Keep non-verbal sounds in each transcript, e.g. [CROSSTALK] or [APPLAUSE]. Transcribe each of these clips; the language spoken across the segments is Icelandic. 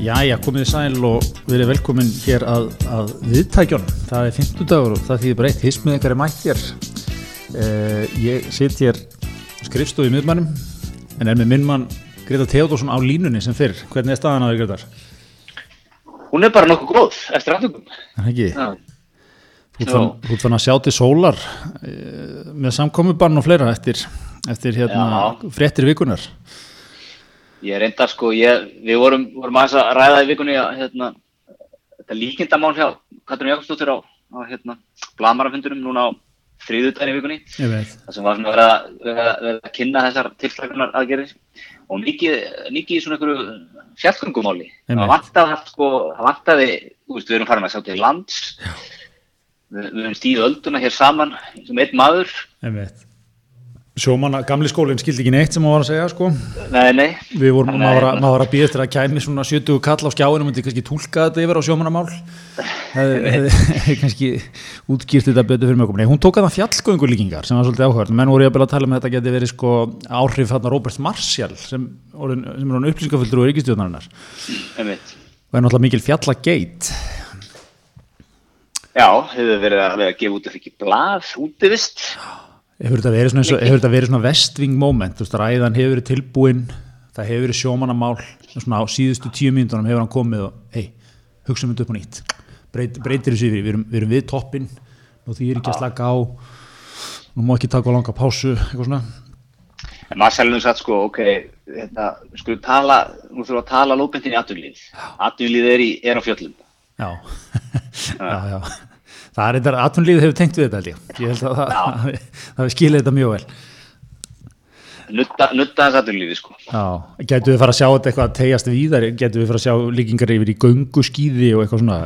Jæja, komið þið sæl og verið velkomin hér að, að viðtækjón. Það er 50 dagur og það þýðir bara eitt hismið ykkar er mætt hér. Uh, ég sitt hér skrifstof í miðmannum en er með minnmann Greta Theodorsson á línunni sem fyrr. Hvernig er staðan á þér Gretar? Hún er bara nokkuð góð eftir aðtökum. Það er ekki. Já. Þú ert fann- að sjá til sólar uh, með samkomubann og fleira eftir, eftir hérna, Já. fréttir vikunar. Ég er reyndar sko, ég, við vorum, vorum að ræða í vikunni að hérna, þetta líkindamál hjá Katrin Jakobsdóttir á, á hérna, blamarafundunum núna á þriðudaginn í vikunni. Ég veit. Það sem var svona verið að, verið að, verið að kynna þessar tilflagunar aðgerðir og mikið, í svona einhverju fjallgöngumáli. Það vantaði sko, það vantaði, þú veist, við erum farin að sjá til lands, við, við erum stíðu ölduna hér saman sem einn maður. Ég veit. Sjómanna, gamli skólinn skildi ekki neitt sem hann var að segja sko. Nei, nei, Við vorum, Nei, maður að- nei. maður var að býða eftir að kæmi svona 70 kall á skjáinu og myndi kannski tólka þetta yfir á sjómannamál. Hefði [LAUGHS] kannski útskýrt þetta betur fyrir mjög Nei, hún tók að það fjallgöngulíkingar sem var svolítið áhverð menn voru ég að tala um að þetta geti verið sko áhrif þarna Robert Marshall sem, orðin, sem er hann upplýsingafullur og ríkistjóðnarinnar og er náttúrulega mikil fjallageit. Já, hefur verið að, verið að gefa út hefur þetta verið svona, eins og- hefur þetta verið svona vestving moment, þú veist, ræðan hefur verið tilbúin það hefur verið sjómannamál svona á síðustu tíu mínútonum hefur hann komið og hei, hugsa um þetta upp á nýtt. Breyt, breytir þessu yfir, við erum, við erum við toppin og því er ekki að slaka á nú má ekki taka á langa pásu eitthvað svona. En maður selðum satt sko, ok, þetta, við skulum tala, nú þurfum við að tala lópendin í atvinnlíð. Atvinnlíð er, er á fjöllum. já, [LAUGHS] já, já það er þetta, atvinnlífið hefur tengt við þetta held ég, ég held að það, það, [LAUGHS] skilið þetta mjög vel Nutta, nutta þess atvinnlíði sko. Já, getur við fara að sjá þetta eitthvað að tegjast víðar, getur við fara að sjá líkingar yfir í göngu skýði og eitthvað svona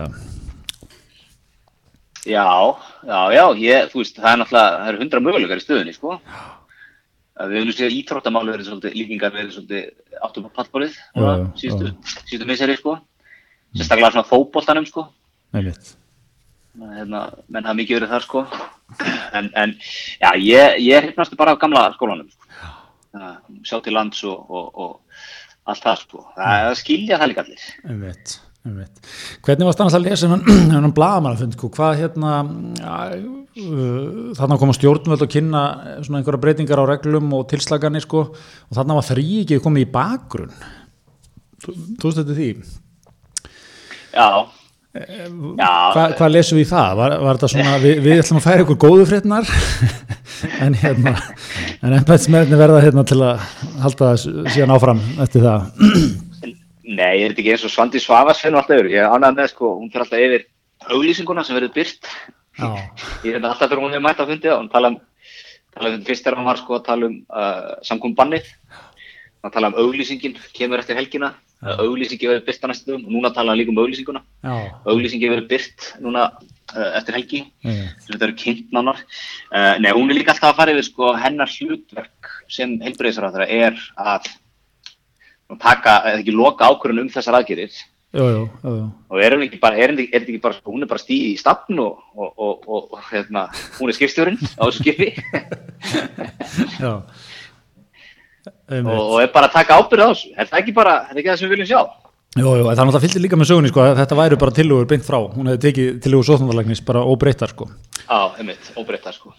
Já, já, já, ég, þú veist, það er náttúrulega, það eru hundra möguleikar í stöðunni sko. Að Við höfum séð ítróttamál verið svolítið, líkingar verið svolítið áttum á já, síðustu, síðustu miseri sko. Sérstaklega svona fótboltanum sko. einmitt. Hérna, menn hafa mikið verið þar sko en, en já, ég, ég hrifnastu bara af gamla skólanum sko. Það, sjá til lands og, og, og allt það sko það það skilja það líka allir Einmitt, einmitt. Hvernig varst annars að lesa hennan, [CLEARS THROAT] blagamannafund, sko, hvað hérna, ja, uh, þarna koma stjórnvöld og kynna svona einhverja breytingar á reglum og tilslaganir, sko, og þarna var þrý ekki komið í bakgrunn. Þú þú þetta því? já Hva, hvað lesum við í það? Var, var svona, við, við ætlum að færa ykkur góðu frétnar, [LAUGHS] en hérna, en ennbæðsmeðni verða hérna til að halda það síðan áfram eftir það. [CLEARS THROAT] nei, er þetta ekki eins og Svandi Svavas fyrir alltaf yfir, ég ánægði með sko hún fyrir alltaf yfir auglýsinguna sem verður byrt ég er alltaf fyrir hún hefur mætt á fundi og hún tala um, tala um fyrst þegar hann var sko að tala um uh, samkombannið hann tala um auglýsingin, kemur eftir helgina auglýsingi verður byrt á næstu og núna tala hann líka um auglýsinguna. Já, auglýsingi verður byrt núna uh, eftir helgi. Sem þetta eru kynnt nánar. Uh, Nei, hún er líka alltaf að fara yfir sko, hennar hlutverk sem heilbreyðisráðara er að taka, eða ekki loka ákvörðun um þessar aðgerir og er hún ekki bara, er, er ekki bara sko, hún er bara stíð í stafn og, og, og, og, hérna, hún er skipstjórinn á þessu skipi? [LAUGHS] Já. Og, og er bara að taka ábyrð á þessu er það ekki bara, er það ekki það sem við viljum sjá Jú, jú, það náttúrulega fylgdi líka með sögunni sko, að þetta væru bara tillögur beint frá, hún hefði tekið tillögur sóþundarlegnis bara óbreyttar sko. á, einmitt, óbreytta sko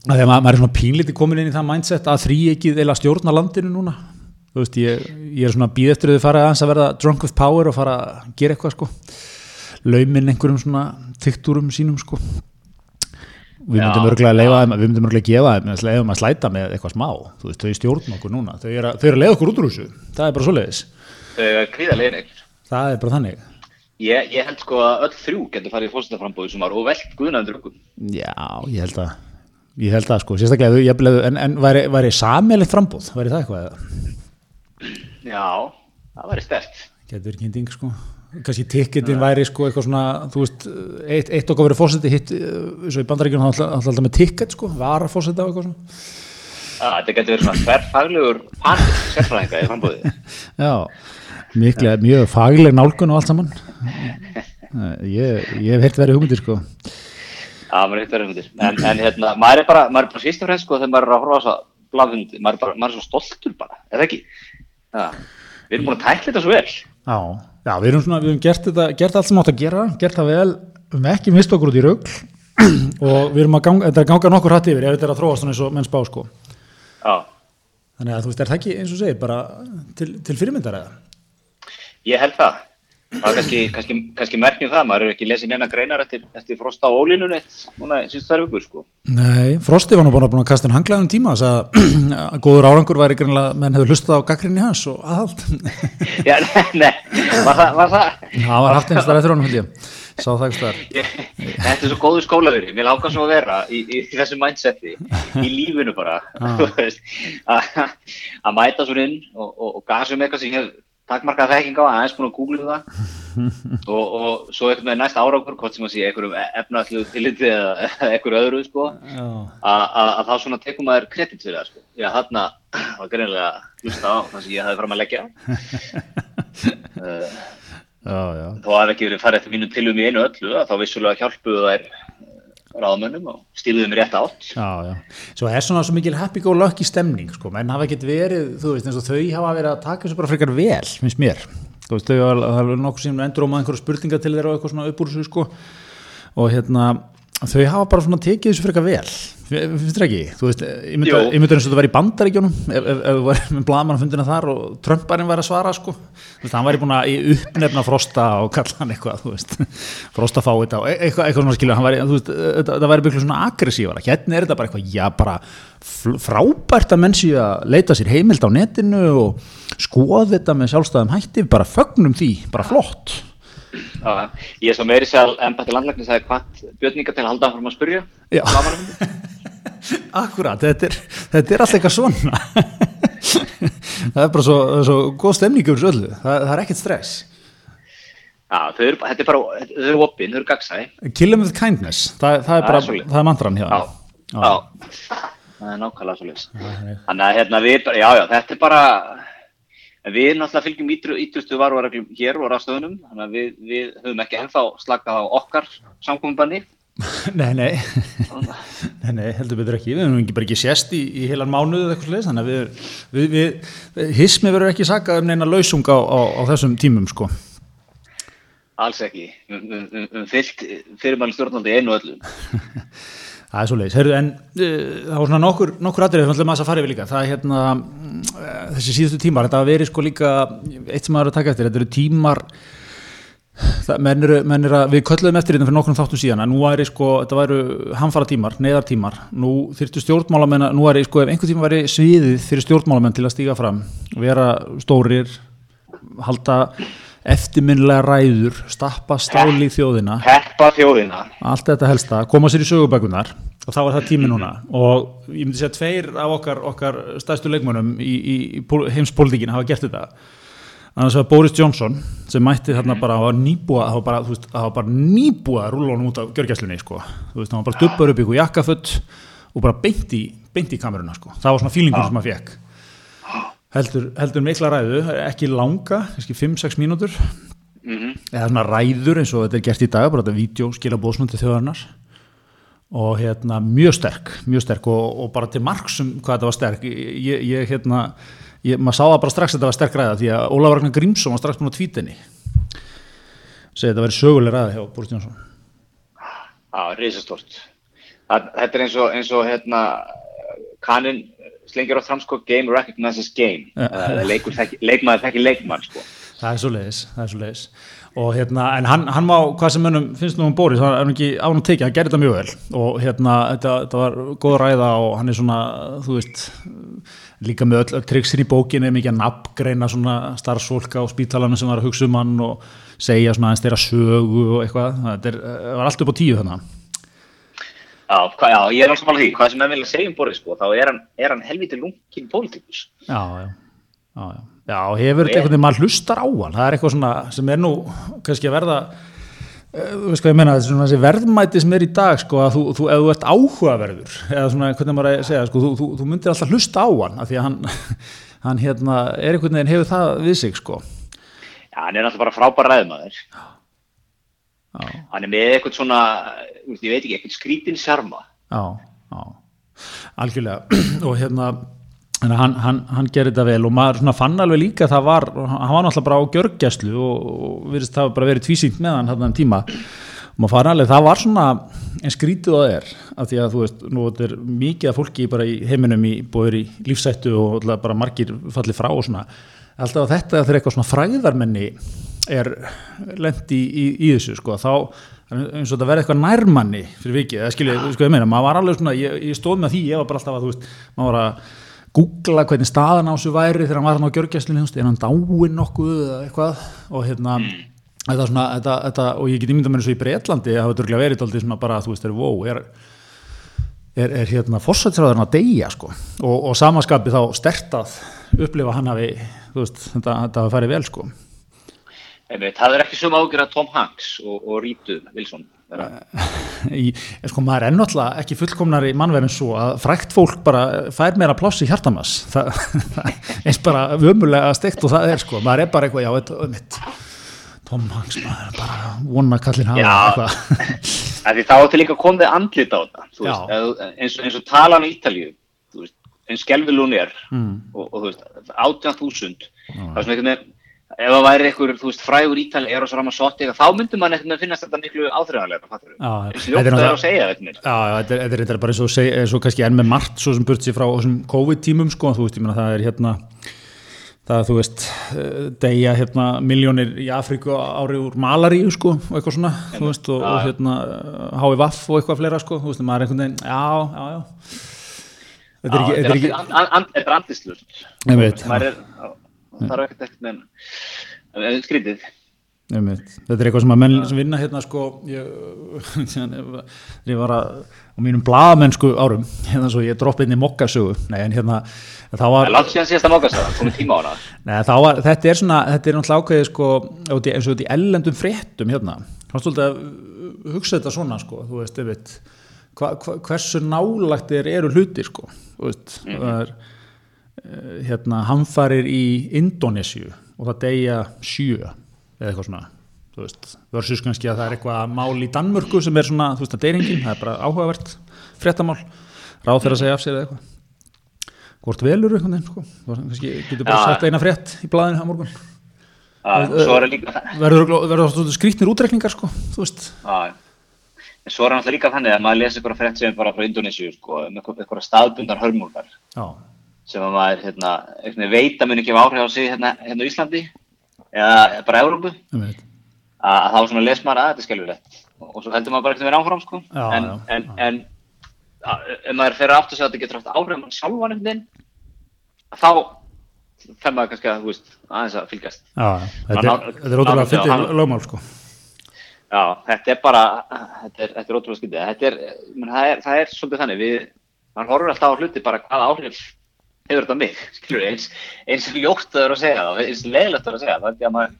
Þegar maður, maður er svona pínlítið komin inn í það mindset að þrý ekki eða stjórna landinu núna. Þú veist, ég, ég er svona býð eftir að þau fara aðeins að verða drunk with power og fara að gera eitthvað sko. Lauminn einhverjum svona tiktúrum sínum sko. Við myndum örgulega að leifa þeim, við myndum örgulega að gefa þeim, við leiðum að slæta með eitthvað smá. Þú veist, þau stjórna okkur núna. Þau eru að, eru að leiða okkur út úr þessu. Það er bara svoleiðis. þau er kvíðalegin ekkert Það er bara þannig. Ég, ég held sko að öll þrjú getur farið í fórstæðaframbóði sem var og velt guðnaður. Já, ég held að ég held að sko, sérstaklega ef þau jafnlega, en, en væri, væri sammeilegt frambúð, væri það eitthvað eða? Já, það væri stert. Kannski tikketin væri sko eitthvað svona þú veist, eitt, eitt okkar verið fórseti hitt, eins og í bandaríkjunum alltaf, alltaf alltaf með tikket sko, vara fórseti á eitthvað svona Já, þetta getur verið svona þverfaglegur panel sérfræðinga í frambóði. [LAUGHS] Já, miklega, mjög fagleg nálgun og allt saman [LAUGHS] ég, ég hef heilt verið hugmyndir sko Já, maður er eitt verið hundir. En, en hérna, maður er bara, maður er bara og fremst sko þegar maður er að horfa á þess að blaðhundi, maður er bara, maður er svo stoltur bara, eða ekki? Já, við erum búin að tækla þetta svo vel. Já, já, við erum svona, við erum gert þetta, gert allt sem átt að gera, gert það vel, við erum ekki mist okkur út í raugl [CLEARS THROAT] og við erum að ganga, þetta er að ganga nokkur hatt yfir ef þetta er að þróast svona eins og menn spá sko. Já, Þannig að þú veist, er það ekki eins og segir bara til, til fyrirmyndar eða? ég held það. Það er kannski, kannski, kannski merkjum það, maður er ekki lesið neina greinar eftir, eftir frosta á ólínun eitt, núna síðust þær vikur, sko. Nei, Frosti var nú að, búin að kasta en hanglaðum tíma þess að [CLEARS THROAT] góður árangur væri greinlega menn hefur hlustað á gaggrinni hans og aðhald. [LAUGHS] Já, nei, nei, var það, var það? Það var haft einhvers þar eftir honum, held ég. Sá það þar. [LAUGHS] Ég, þetta er svo góður skólaverið, mér lákar svo að vera í, í þessu mindseti, í lífinu bara, [LAUGHS] Ah. að mæta svo inn og, og, og gasa um eitthvað sem ég hef takmarkað þekking á, aðeins búin að googla það [LAUGHS] og, og svo eitthvað með næst árangur, hvort sem að sé einhverjum efnallu tilliti eða eða einhverju öðru, sko, Já, að að- að þá svona tekum maður kredit fyrir það, sko. Já, þarna var greinilega hlusta á það sem ég hafði fram að leggja. Uh, [LAUGHS] já, já. þó að ekki verið farið eftir mínum tilum í einu öllu að þá vissulega hjálpuðu þær ráðmönnum og stíluðu þeim rétt átt Já, já. Svo er svona svo mikil happy go lucky stemning, sko, menn hafa ekkert verið, þú veist, eins og þau hafa verið að taka þessu bara frekar vel, finnst mér. Þú veist, þau hafa, nokkuð sem endur á maður einhverja spurninga til þeirra og eitthvað svona upp úr þessu, sko, og hérna, þau hafa bara svona tekið þessu frekar vel, finnst þér ekki? Þú veist, ég myndi eins og þetta var í bandaríkjónum, ef, þú var með blaman fundina þar og Trumparinn var að svara, sko, þú veist, hann væri búin að uppnefna Frosta og kalla hann eitthvað, þú veist, Frosta fá þetta og e- eitthvað, eitthvað svona skilja, hann væri, þú veist, þetta, væri bygglega svona aggressífara, hérna er þetta bara eitthvað, já, bara frábært að menn séu að leita sér heimild á netinu og skoða þetta með sjálfstæðum hætti, bara fögnum því, bara flott. Já, ég er svo meiri sér að embætti landlækni sagði hvað björninga til að halda fram að Já. Blaðamannafundum. [LAUGHS] Akkurat, þetta er, þetta er alltaf eitthvað svona. [LAUGHS] Það er bara svo, svo góð stemning um öllu, það, það er ekkert stress. Já, þau eru, þetta er bara, þau eru opinn, þau eru gagsæ kill them with kindness, það, það er Það bara er það er mantran hjá Já, þeim. já, það er nákvæmlega svo leys Þannig. Að hérna við, já, já, þetta er bara en við náttúrulega fylgjum ítru, ítrustu varúarreglum hér og rafstöðunum þannig að við, við höfum ekki ennþá slakað á okkar samkominbanni [LAUGHS] nei, nei. [LAUGHS] Nei, nei, heldur betur ekki, við höfum ekki bara ekki sést í, í heilan mánuð eða eitthvað sliðis þannig að við, við, við hismi verður ekki sakað um neina lausung á, á, á þessum tímum sko. Alls ekki, við höfum fyllt fyrirmæli stjórnaldi einu öllum [LAUGHS] Það er svo leiðis, en uh, það var svona nokkur, nokkur aðrið sem ætlum að fara yfir líka, það er hérna mm, eh, þessi síðustu tímar, þetta hafa verið sko líka eitt sem maður er að taka eftir, þetta eru tímar það, menn eru, menn eru að, við kölluðum eftir þetta fyrir nokkrum þáttum síðan að nú væri sko, þetta væru hamfara tímar, neyðar tímar, nú þyrftu stjórnmálamenn að- nú væri sko, ef einhver tíma væri sviðið fyrir stjórnmálamenn til að stíga fram vera stórir halda eftirminnilega ræður stappa stáli í þjóðina. Heppa þjóðina. Allt þetta helsta, koma sér í sögubækunar og þá er það tími núna. Og ég myndi segja að tveir af okkar, okkar stæðstu leikmönum í, í, í heimspolítikin hafa gert þetta. Annars var Boris Johnson sem mætti þarna bara, það það var bara, það bara nýbúa að rúla honum út af gjörgæslunni, sko, þú veist, það var bara dubbar upp ykkur jakkafutt og bara beint í í kameruna, sko, það var svona fílingur sem maður fekk heldur, heldur mikla ræðu, ekki langa kannski 5-6 mínútur. Mm eða svona ræður eins og þetta er gert í dag bara þetta vídeo skila bóðsmöndi þjóðarnar og hérna mjög sterk mjög sterk og, og bara til marksum hvað þetta var sterk. Ég, ég hérna ég, maður sá það bara strax að þetta var sterk ræða því að Ólafur Ragnar Grímsson var strax búin að tvítinni segi þetta verið söguleg ræða hjá Boris Jónsson Já, risastort. Það, þetta er eins og, eins og hérna, kannin slengir á fram sko, game recognizes game. Uh, leikur þekki, leikmaður þekki leikmann, sko. það er svo leiðis, það er svo leiðis og hérna, en hann, hann má, hvað sem mönnum finnst nú um Boris, hann er ekki án og tekið hann gerði þetta mjög vel. Og hérna þetta, þetta var góð ræða og hann er svona þú veist, líka með öll, öll triksin í bókinni, mikið að nafngreina svona starfsfólk á spítalanum sem var að hugsa um hann og segja svona aðeins þeirra sögu og eitthvað, þetta er, það var allt upp á tíu þannig Já, hva, já, ég er alveg samanlega því. Hvað sem ég vilja segja um Boris, sko, þá er hann, er hann helviti lungin pólitíkus. já, já, já, já. já hefur þetta einhvern veginn, maður hlustar á hann það er eitthvað svona sem er nú kannski að verða eh, þú veist hvað ég meina, þetta er svona þessi verðmæti sem er í dag sko, að þú, þú, ef þú ert áhugaverður eða svona, hvernig maður að segja sko, þú, þú, þú myndir alltaf hlusta á hann af því að hann, [LAUGHS] hann hérna, er einhvern veginn hefur það við sig sko Já, hann er náttúrulega bara frábær ræðmaður. já, Hann er með eitthvað svona, ég veit ekki, eitthvað skrítin sjarma. já, já. Algjörlega. [CLEARS THROAT] Og hérna hann, hann, hann gerir þetta vel og maður svona fann alveg líka að það var, hann var náttúrulega bara á gjörgjæslu og, og virðist það bara verið tvísýnt með hann hann um tíma. Og maður fann alveg, það var svona en skrítið það er, af því að þú veist nú er mikið af fólki bara í heiminum í bóður í lífsættu og bara margir fallið frá og svona. Alltaf þetta þegar eitthvað svona fræðarmenni er lendi í, í, í þessu sko, þá eins og þetta verði eitthvað nærmanni fyrir vikið, eða skiljið, sko ég meina, maður var alveg svona, ég, ég stóð með því, ég var bara alltaf að þú veist, maður var að googla hvernig staðan á þessu væri þegar hann var hann á gjörgjæslinu, er hann dáinn nokkuð eða eitthvað og hérna þetta svona, þetta, þetta, og ég get ímynda mér eins og í Breitlandi, það hefur dörglega verið aldrei svona bara, þú veist, er wow, er er, er hérna fórsætsræðurinn að deyja sko og, og samaskapi þá stertað upplifa hann hafi, þú veist, þetta, þetta hafi farið vel sko Einmitt, það er ekki sem ágjör að Tom Hanks og, og Rítu Wilson [LAUGHS] í, sko maður er ennáttúrulega ekki fullkomnari mannverðin svo að frækt fólk bara fær meira pláss í hjartamas. [LAUGHS] Það, það eins bara vömmulega steikt og það er sko, maður er bara eitthvað já, þetta er mitt Tom Hanks, maður er bara vona kallin hafa eitthvað. [LAUGHS] Þá ætti líka að koma þig andlit á þetta veist, eins, eins og talan í Ítalíu eins skelvil hún er mm. og, og þú veist, 18.000 það er svona einhvern veginn ef það væri einhver, þú veist, frægur ítali er á svo Ramazzotti, þá myndum mann eitthvað að finnast þetta miklu áþræðanlega, fattur þú? Eins og ljótt að það er að segja þetta Já, þetta er, er bara eins og segja, eins og kannski enn með margt svo sem burt sér frá COVID-tímum sko, þú veist, ég menna það er hérna það, þú veist, eh, degja hérna miljónir í Afríku árið úr malaríu sko, og eitthvað svona en, þú veist, og, og hérna hái vaff og eitthvað fleira sko, þú veist, maður er einhvern veginn, já, já, já. Þetta er er Þetta er andistlust Ég veit Það er ekkert ekkert en skrítið. Þetta er eitthvað sem að menn sem vinna hérna sko ég, [LAUGHS] ég var að á mínum bladamennsku árum hérna svo ég droppið inn í mokkasögu Nei en hérna þá var Nei þá var, þetta er svona, þetta er náttúrulega ákveðið sko eins og þetta í ellendum fréttum hérna. Þá stóldi að hugsa þetta svona sko, þú veist, ég veit hva, hva, hversu nálagt er eru hluti sko, þú veist, mm -hmm. það er hérna, hamfarir í Indonésiu og það deyja sjö eða eitthvað svona versus kannski að það er eitthvað mál í Danmörku sem er svona, þú veist, að deyringin það er bara áhugavert, fréttamál. Ráð þeirra að segja af sér eða eitthvað. Hvort velur eitthvað neins sko. kannski getur bara ja. sagt eina frétt í blæðinu á morgun. Verður það skrítnir útrekningar sko, þú veist. Já, en svo er það líka þannig að maður lesa eitthvað frétt sem er bara frá Indonésiu sko, um eitthvað staðbundar hörmúlgar Já sem að maður hérna, veit að muni ekki áhrif á sig hérna, hérna Íslandi eða bara Európu að, að þá svona les maður að þetta er skilvilegt og svo heldur maður bara ekki að vera áfram sko. já, en, já, en, já. en ef maður fer aftur að að þetta getur haft áhrif á mann sjálfan einhvern veginn þá fer maður kannski að veist, aðeins að fylgjast. Þetta er ótrúlega að fylla lögmál sko. Já, þetta er bara þetta er, er ótrúlega skyndið það, það er svolítið þannig. Við, mann horfur alltaf á hluti bara hvaða áhrif hefur þetta mig, skilur, eins, eins ljótt að segja það, eins leðilegt að segja það, þannig að maður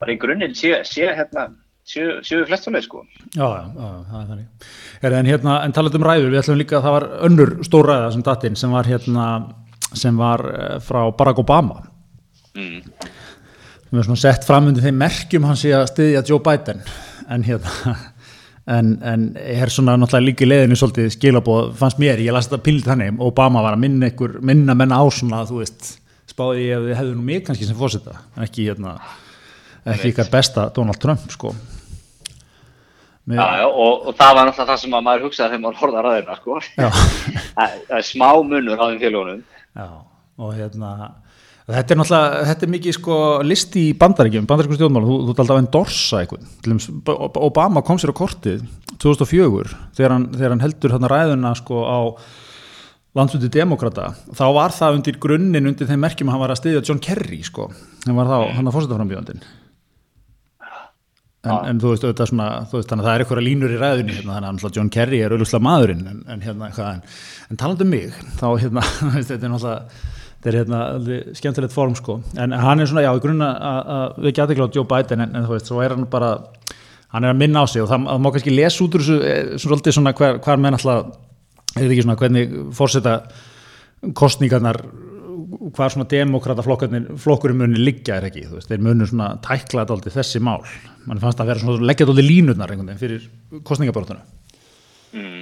bara í grunninn sé, sé hérna, séu sé flestunlega sko. Já, já, já, það er þannig. Er, en hérna, en talað um ræður, við ætlum líka að það var önnur stór ræða sem datinn sem var hérna, sem var eh, frá Barack Obama. Mm. Við erum svona sett fram undir þeim merkjum hans í að styðja Joe Biden, en hérna, en, en er svona náttúrulega líka í leðinu svolítið skilabóð, fannst mér, ég las þetta pild þannig, Obama var að minna ykkur, minna menna á svona, þú veist, spáði ég að þið hefðu nú mig kannski sem fórsetta, en ekki hérna, ekki ykkar besta Donald Trump, sko. Mér... Já, já, og, og það var náttúrulega það sem maður hugsaði þegar maður horfði að ræðina, sko. Það er smá munur á þeim félagunum Já, og hérna Þetta er náttúrulega, þetta er mikið sko list í bandaríkjum, bandarískum stjórnmál, þú, þú talt af einn dorsa eitthvað, Obama kom sér á kortið 2004 þegar hann, þegar hann heldur hérna ræðuna sko á landsluti demokrata, þá var það undir grunninn undir þeim merkjum að hann var að styðja John Kerry sko, hann var þá hann að fórseta frambyggandin en, en þú veist, svona, þú veist þannig að það er eitthvað línur í ræðunni hérna, þannig að John Kerry er auðvitað maðurinn en, en, hérna, en, en talandu um mig, þá hérna, [LAUGHS] þetta er náttúrulega þetta er hérna skemmtilegt form sko. En hann er svona já í grunna við getum ekki á Joe Biden en, en þú veist svo er hann bara hann er að minna á sig og það, það má kannski lesa út úr þessu eh, svolítið svona hver, hver menn alltaf er þetta ekki svona hvernig fórseta kostningarnar hvað svona demokrata flokkurinn munir liggja er ekki, þú veist, þeir munir svona tæklað aldrei þessi mál, mann fannst að vera svona leggjað aldrei línutnar einhvern veginn fyrir kostningabortuna mm.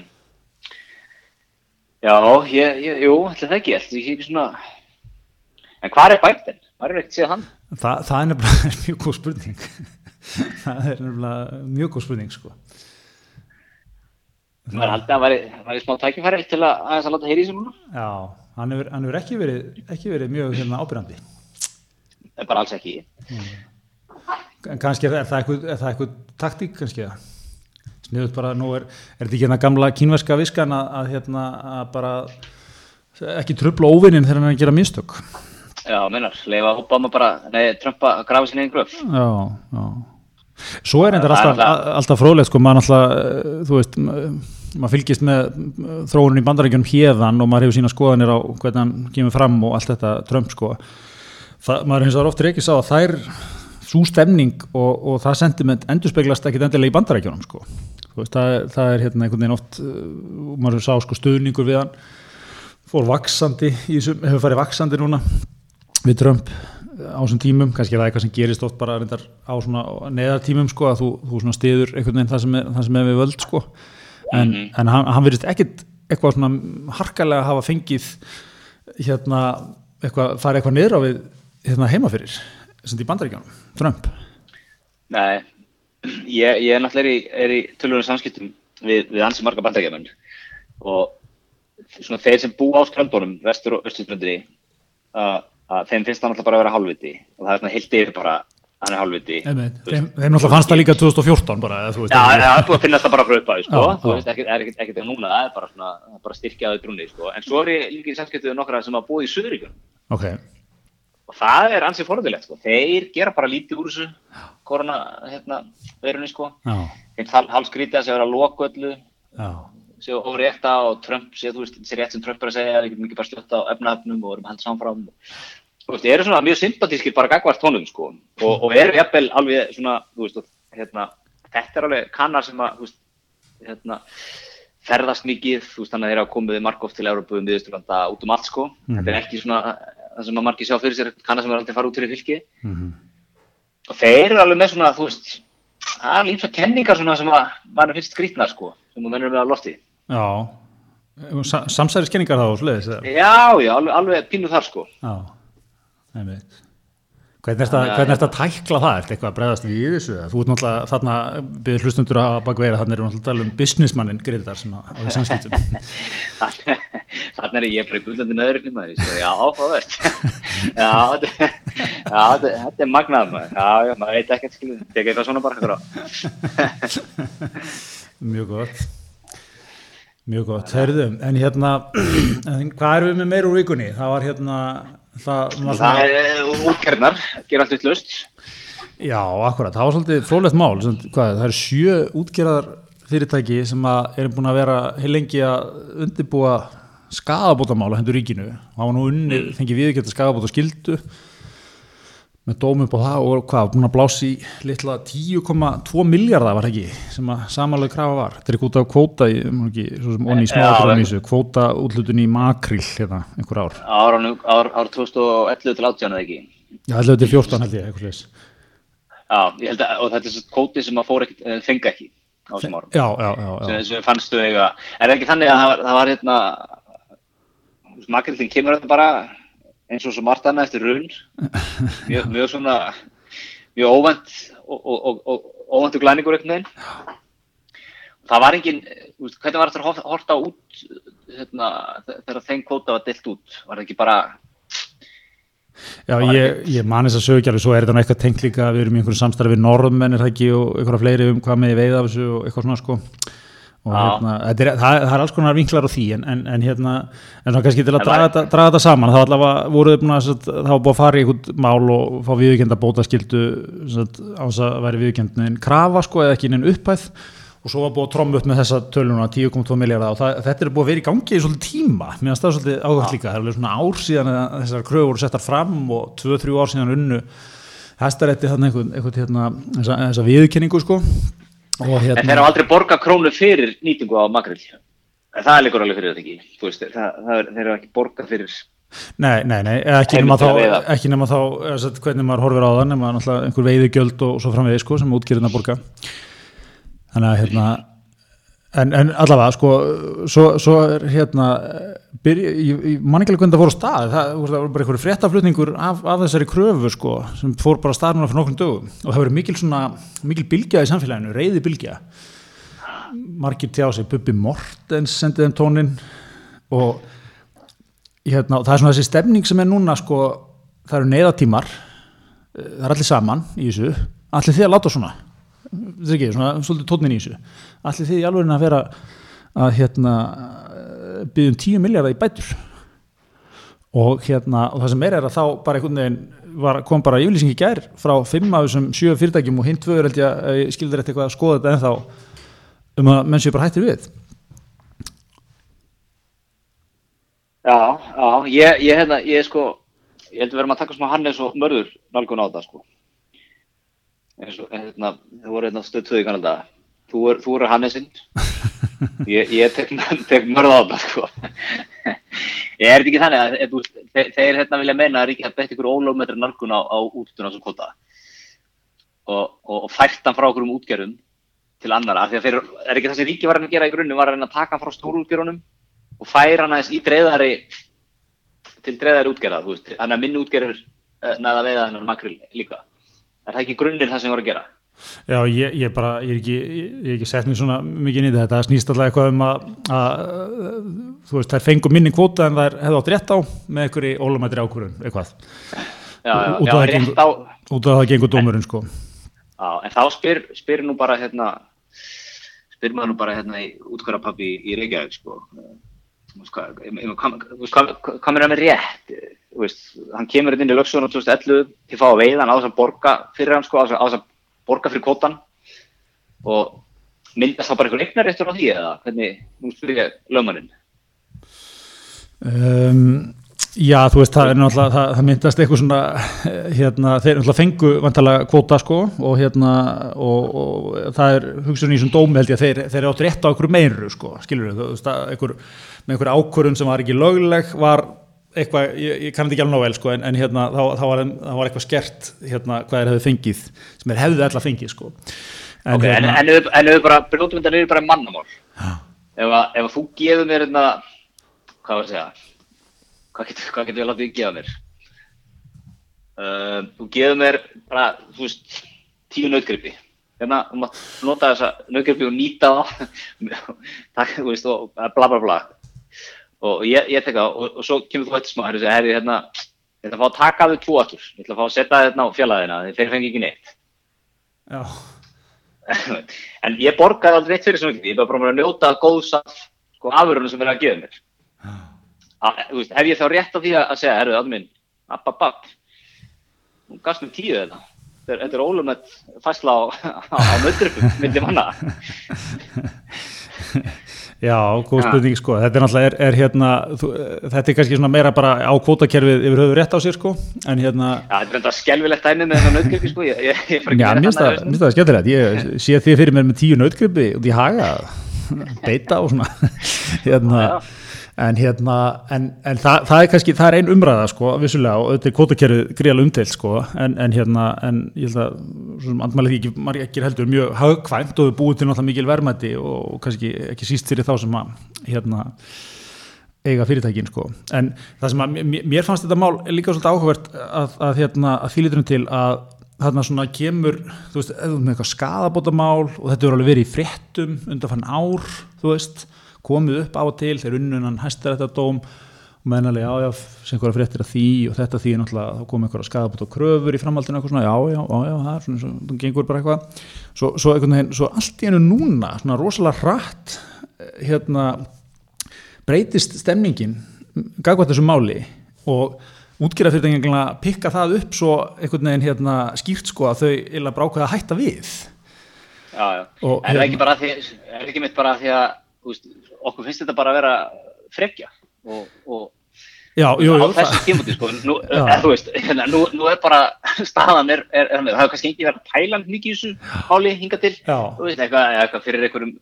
Já, ég, ég, jú, ætli það ekki, ætli ekki svona, en hvað er Biden? Hvað er ekkert séð hann? Þa, það er nefnilega [LAUGHS] mjög góð spurning. [LAUGHS] það er nefnilega mjög góð spurning, sko. Maður haldið að hann væri, smá tækifæri til að aðeins að láta heyri í sig núna? Já, hann hefur, hann hefur ekki, verið, ekki verið mjög hérna, ábyrjandi. En bara alls ekki. En kannski er það eitthvað, er það taktík, kannski það. Sniðut bara, nú er, er þetta ekki hérna gamla kínverska viskan að, að, hérna, að bara ekki tröfla óvinnin þegar hann er að gera mistök. Já, minnar, leifa Obama bara, nei, Trump að grafa sinni einn gröf. Já, já. Svo er þetta alltaf, alltaf- alltaf fróðlegt sko, maður alltaf, eh, þú veist, ma- maður fylgist með eh, þróunin í bandarækjunum hérðan og maður hefur sína skoðanir á hvernig hann kemur fram og allt þetta Trump sko. Það, maður hins vegar oft reykis á að þær, svo stemning og, og það sentiment endurspeglast ekkit endilega í bandarækjunum sko. Veist, það, það er hérna einhvern veginn oft, eh, maður sá sko stuðningur við hann, fór vaksandi, hefur farið vaksandi núna við Trump á þessum tímum, kannski er það eitthvað sem gerist oft bara reyndar á svona neðartímum sko, að þú, þú svona stiður einhvern veginn það sem er, það sem er við völd sko. en, en hann, hann verðist ekkit eitthvað svona harkalega hafa fengið hérna eitthvað, farið eitthvað niður á við hérna heima fyrir, sem í bandaríkjánum Trump. Nei, ég, ég er náttúrulega er í, er í tölvunum samskiptum við, við ansi marga bandagjamenn og svona þeir sem búa á ströndunum, vestur og austurströndinni, að, að þeim finnst það náttúrulega bara að vera hálfviti. Og það er svona heilt yfir bara, hann er hálfviti. Þeim, þeim náttúrulega fannst það líka 2014 bara, eða, þú veist, Já, það er búið að finnast það bara frá upphæðu, sko, þú veist, ekkert, er ekkert, ekkert núna, það er bara svona, það er bara styrkjaði brunni, sko, en svo er ég líka í samskiptum við nokkra sem hafa búið í Suðuríkjum. Ok, og það er ansið forðilegt, sko, þeir gera bara lítið úr þessu korona, hérna, verunni, sko, hal, halskrítið að sé að vera að loka öllu, já. Sé órétta og Trump sé, þú veist, sé rétt sem Trump er að segja, við getum ekki bara sljótt á efnahöfnum og erum halda samfram. Þú veist, eru svona mjög sympatískir bara gagvart tónum, sko, og, og eru jafnvel alveg svona, þú veist, hérna, þetta er alveg kannar sem að, þú veist, hérna, ferðast mikið, þú veist, þannig að þeir hafa komið margóft til Európu um viðsturlanda út um allt, sko. Þetta er ekki svona, það sem að margir sjá fyrir sér, kannar sem er aldrei fara út fyrir fylki. mhm. Og þeir eru alveg með svona, þú veist, það er lífsa kenningar svona sem að mann finnst skrýtnar, sko, sem þú mennur með á lofti. Já, Sa samsæriskenningar þá eða? Já, já, alveg, alveg pínu þar sko. Já, einmitt. Hvernig er þetta ertu að tækla það? Ertu eitthvað að bregðast við þessu? Þú ert náttúrulega þarna byrður hlustundur að baka vera, erum við náttúrulega að tala um businessmannin Greitar sem að því samskiptum. [LAUGHS] Þannig er ég bara gullandi nöðurinn maður. Já, veist. [LAUGHS] já, þetta, þetta, þetta er magnað maður. Já, maður veit ekkert skilu. Tekja eitthvað svona bara eitthvað. [LAUGHS] Mjög gott. Mjög gott. Herðu, en hérna, [CLEARS THROAT] hvað erum við með meir úr vikunni? Það var hérna, það var Það er útgerðnar, gera allt vittlust. Já, akkurat, það var svolítið frólægt mál, sem, hvað, það eru sjö útgerðar fyrirtæki sem að eru búin að vera heil lengi að undirbúa skadabótamál á hendur ríkinu. Og hafa nú unni, fengið viðgjöld skadabóta skildu með dóm upp á það og hvað, búin að blási litla 10,2 miljardar var ekki, sem að samanlega krafa var þetta er út af kvóta í, ekki, onni í þessu kvóta útlutun í makrill hérna, einhver ár Ár, ár, ár 2011 til 18 eða ekki. Já, þetta er 14 held ég, eitthvað leis Já, ég held að, þetta er svo kóti sem að fór ekki, fengi ekki á þessum árum. Já, já, já, já. sem, fannstu eiga er ekki þannig að það var, það var hérna makrillin kemur þetta bara eins og svo margt annað eftir run mjög, mjög svona mjög óvænt og, og, og, óvæntu glæningur einhvern veginn. Það var engin hvernig var þetta að horta út hérna, þegar þeim kvóta var deilt út? Var það ekki bara Já, ég, ég man þess að sögjarfi, svo er þetta nú eitthvað tengt líka, við erum í einhverju samstarfi við norðmenn er það ekki og einhverja fleiri um hvað með veið af þessu og eitthvað svona sko og hérna, er, það, það er alls konar vinklar á því en, en, en hérna, en svona kannski til að draga þetta, draga þetta saman, þá allavega voruð það búin að fara í einhvern mál og fá viðurkenda bótaskildu á þess að væri viðurkend en krafa sko eða ekki neinn upphæð. Og svo var búið að tromma upp með þessa töluna 10,2 miljardar og það, þetta er búið að vera í gangi í svolítið tíma, finnst það svolítið ágætt líka það er alveg svona ár síðan að þessar kröfur voru settar fram og 2-3 ár síðan unnu hæstarétti þannig einhvern, einhvern hérna, þessa, þessa viðurkenningu sko og en þeir hérna, hafa aldrei borgað krónu fyrir nýtingu á makrill en það er líkur alveg fyrir þetta ekki? Veist, það, það er, þeir hafa ekki borgað fyrir nei, nei, nei, ekki nema að þá, ekki nema þá sagt, hvernig maður horfir á það, nema einhver veiðugjöld og svo framvegis sko, sem útgerðina borga. Þannig að hérna En, en allavega, sko, svo, svo er hérna, byrja, ég, ég man ekki alveg hvernig það fór á stað, það, það var bara einhverju fréttaflutningur af, af þessari kröfu, sko, sem fór bara að staða núna fyrir nokkrum dögum. Og það verið mikil svona, mikil bylgja í samfélaginu, reyði bylgja, margir tjá sig, Bubi Mortens sendið þeim tónin og hérna, það er svona þessi stemning sem er núna, sko, það eru neyðatímar, það er allir saman í þessu, allir því að láta svona þetta er ekki, svona svolítið tónin í þessu. Allir því alveg að vera að hérna byggjum 10 miljardar í bætur? Og hérna og það sem er er að þá bara einhvern veginn var, kom bara yfirlýsing í gær frá 5 af þessum 7 fyrirtækjum og hinn tvöður held ég að ég skildur eitthvað að skoða þetta ennþá um að menn séu bara hættir við. Já, já, ég, ég, hérna, ég sko, ég held að verðum að taka smá Hannes og Mörður nálgun á það, sko. Eins og, hérna, þú voru hérna stöð tvöði kannan dag. Þú er, þú er Hannesinn, [LAUGHS] ég, ég tek, tek Mörð á það, sko. Ég [LAUGHS] er ekki þannig að, að þeir, þeir hérna vilja meina að Ríkja bett ykkur ólögmetri nálgun á, á útutuna sem kvota og, og, og fært hann frá okkur um útgerðum til annara, því að þeir, er ekki það sem Ríkja var að gera í grunni, var að reyna að taka frá stórútgerðunum og færa hann aðeins í dreðari til dreðari útgerða, þú þannig að minn útgerður næða veiða hennar makril líka. Er það ekki grunnir það sem voru að gera? Já, ég, ég bara, ég er ekki, ég ekki sett mér svona mikið í þetta, það snýst alltaf eitthvað um að, að þú veist, þær fengur minni kvóta en þær hefðu átt rétt á með einhverju ólumættri ákvörðun, eitthvað. Já, já, út já, af það rétt gengur- á, Út af það gengur dómurinn, sko. já, en þá spyr, spyr nú bara hérna, spyr maður nú bara hérna í útkvarapappi í Reykjavík, sko. Hvað mér er með rétt? Veist, hann kemur inn í lögsunum 2011 til að fá að veiða hann á þess að borga fyrir hann, sko, á þess að- borga fyrir kvotan og myndast þá bara einhver eignarréttur á því eða hvernig, nú spyr ég lögmannin. Um, já, þú veist, það er náttúrulega, það, það myndast eitthvað svona, eh, hérna, þeir náttúrulega fengu vantalega kvóta, sko, og hérna, og, og það er hugsun í þessum dómi held ég að þeir, þeir eru átt rétt á einhverju meiru, sko, skilur þú veist, að einhver, með einhverju ákvörðun sem var ekki lögleg, var eitthvað, ég, ég kann þetta ekki alveg vel, sko, en, en hérna, þá, þá, var, þá var eitthvað skert, hérna, hvað þeir hefðu fengið, sem þeir hefðu alltaf fengið, sko. En, okay, en, en, en ef við bara brjótum hvað að getur, hvað getur við látið gefa mér? Uh, þú gefur mér bara, þú veist tíu nautgripi. Hérna, þú mátt nota þessa nautgripi og nýta [LAUGHS] takk, þú veist, og bla bla bla. Og ég, ég tek það og, og svo kemur þú eftir smá herri, herri, hérna, ég ætla að fá að taka þau tvo aftur. Ég ætla að fá að setja þetta á fjallaðina þeir fengi ekki neitt. Já, [LAUGHS] en ég borgaði aldrei eitt fyrir sem ekki, ég var bara að njóta góðs af sko, afurunum sem er að gefa mér. Að, veist, hef ég þá rétt á því að að segja, herruðu, aðeins minn, app, app, app, nú gafst mér tíu þetta. Þetta er- ólumett fæsla á, á, á möndrupum, myndi manna. [LAUGHS] Já, góð spurning sko, þetta er náttúrulega, er, er hérna, þú, þetta er kannski svona meira bara á kvótakerfið yfir höfu rétt á sér sko, en hérna, Já, þetta er enda skelvilegt dæmi með þennan nautgripi, sko, ég, ég, ég já, finnst það, mér finnst það skemmtilegt, ég sé því fyrir mér með tíu nautgripi út í haga, [LAUGHS] beita og svona, [LAUGHS] hérna, Já, já. En hérna, en, en það, það er kannski, það er ein umræða sko, vissulega, og þetta er kvótakerfið gríðalega umdeilt sko, en, en hérna, en ég held að, svo sem andmælið því ekki, margir ekki heldur mjög hagkvæmt og búið til náttúrulega mikil verðmæti og, og kannski ekki síst fyrir þá sem að, hérna, eiga fyrirtækin sko. en það sem að mér, fannst þetta mál líka svolítið áhugavert að, að, hérna, að þýliturinn til að þarna svona kemur þú veist, eða með eitthvað skadabótamál og þetta er alveg verið í fréttum undanfann ár, þú veist komið upp á og til, þeir unnunan hæstar þetta dóm og meðanlega, já, já, sem einhverja fréttir að því og þetta því er náttúrulega, þá kom einhverja skadabóta kröfur í framhaldinu, eitthvað svona, já, já, já, já það er svona, svo, það gengur bara eitthvað svo, svo veginn, svo allt í hennu núna svona rosalega hratt eh, hérna breytist stemningin gagvært þessu máli og útgerðarfyrirtækingina pikka það upp svo einhvern veginn hérna skýrt sko að þau illa brákaða að hætta við Já, já. Og er það hérna- ekki bara því, er ekki mitt bara því að, þú veist, okkur finnst þetta bara að vera frekja og, og Já, jú, á jú, þessu það, tímúti sko, nú, [LAUGHS] er, þú veist, hérna, nú, nú er bara [LAUGHS] staðan er, er, er með, það hefur kannski ekki verið að pæla mikið í þessu máli hinga til, veist, eitthvað, eitthvað fyrir einhverjum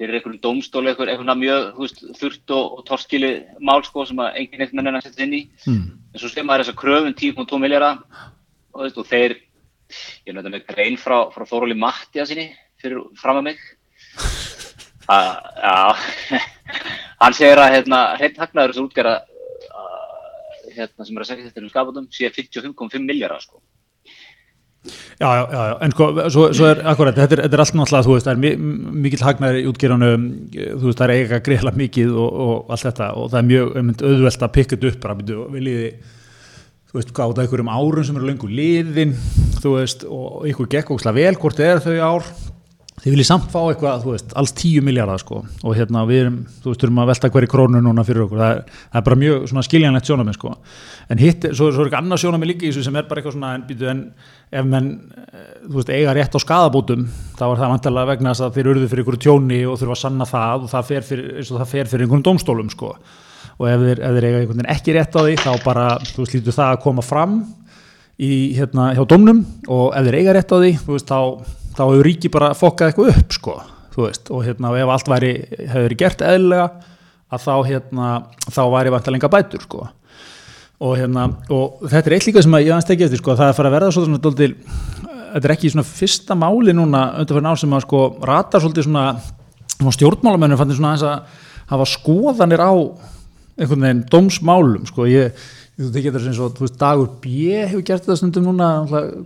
fyrir einhverjum dómstóli, eitthvað, eitthvað mjög, veist, þurft og, og torskili mál, sko, sem að enginn eitt menn er að setja inn í, mm, en svo sem maður þess að kröfum 10,2 miljardar, og, og þeir, ég er náttúrulega með grein frá, frá Þóróli Mattia sinni, fyrir fram að mig, að, já, [LAUGHS] hann segir að hérna, hreint hagnaður þessu útgerða hérna, sem er að segja þetta um skapatum sé 55,5 miljardar sko. Já, já, já, en sko, svo, svo er akkurat, þetta er, þetta er allt náttúrulega, þú veist, það er mi- mikill hagnaður í útgerðunum, þú veist, það er eiga greiðlega mikið og, og allt þetta. Og það er mjög einmitt, auðvelt að pikka þetta upp býtu, viljiði, þú veist, gáta einhverjum árum sem eru lengur liðin, þú veist, og ykkur gekk ókslega vel, hvort er þau ár, þið viljið samt fá eitthvað, þú veist, alls 10 miljardar sko. Og hérna við erum, þú veist, þurfum að velta hverju krónu núna fyrir okkur, það er, það er bara mjög svona skiljanlegt sjónamið sko, en hitt, svo, svo er ekki annað sjónamið líka í þessu sem er bara eitthvað svona, en býtu, en ef menn, eh, þú veist, eiga rétt á skadabótum, þá er það vantarlega vegna þess að þeir urðu fyrir ykkur tjóni og þurfa að sanna það og það fer fyrir, og það fer fyrir einhvern dómstólum sko, og ef þeir, ef þeir eiga einhvern veginn ekki rétt á því, þá bara, þú veist, lítur það að koma fram í, hérna, hjá dómnum. Og ef þeir eiga rétt á því, þú veist, þá, þá hefur ríki bara fokkað eitthvað upp, sko, veist, og hérna, og ef allt væri, hefur verið gert eðlilega, að þá, hérna, þá væri vantarlega bætur, sko, og hérna, og þetta er eitt líka sem ég aðeins tekið eftir, sko, að það er að fara að verða svo svona dóltil, þetta er ekki svona fyrsta máli núna undanfærin ár sem að sko ratar svolítið svona, svona stjórnmálamennir fannir svona aðeins að hafa skoðanir á einhvern veginn dómsmálum sko, ég, þú tekið þetta eins og þú veist, Dagur B hefur gert þetta stundum núna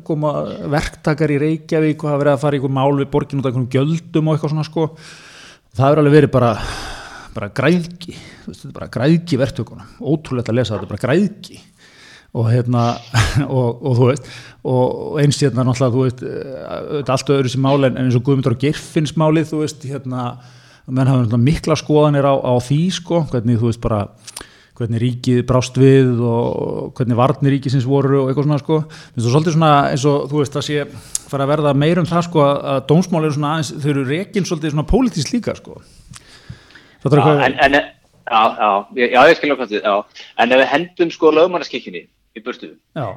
koma verktakar í Reykjavík og hafa verið að fara í einhver mál við borgin út af einhvern gjöldum og eitthvað svona sko. Það hefur alveg verið bara bara græðki, þú veist, þetta er bara græðki verktökunum, ótrúlegt að lesa þetta, bara græðki og hérna [LAUGHS] og, og þú veist, og eins hérna náttúrulega, þú veist, þetta er allt öðru sem máli en eins og Guðmundur og Geirfinns málið, þú veist, hérna menn hafa mikla skoðanir á, á því sko, hvernig þú veist bara hvernig ríkið brást við og hvernig varnir ríkisins voru og eitthvað svona sko, finnst þú svolítið svona eins og þú veist að sé fara að verða meir um það sko að, dómsmál eru svona aðeins, þau eru rekin svolítið svona pólitísk líka sko. Það er Já, eitthvað, en, en, já, já, já, ég skilja hvað þið, já, en ef við hendum sko lögmannaskikkinni í burtu já,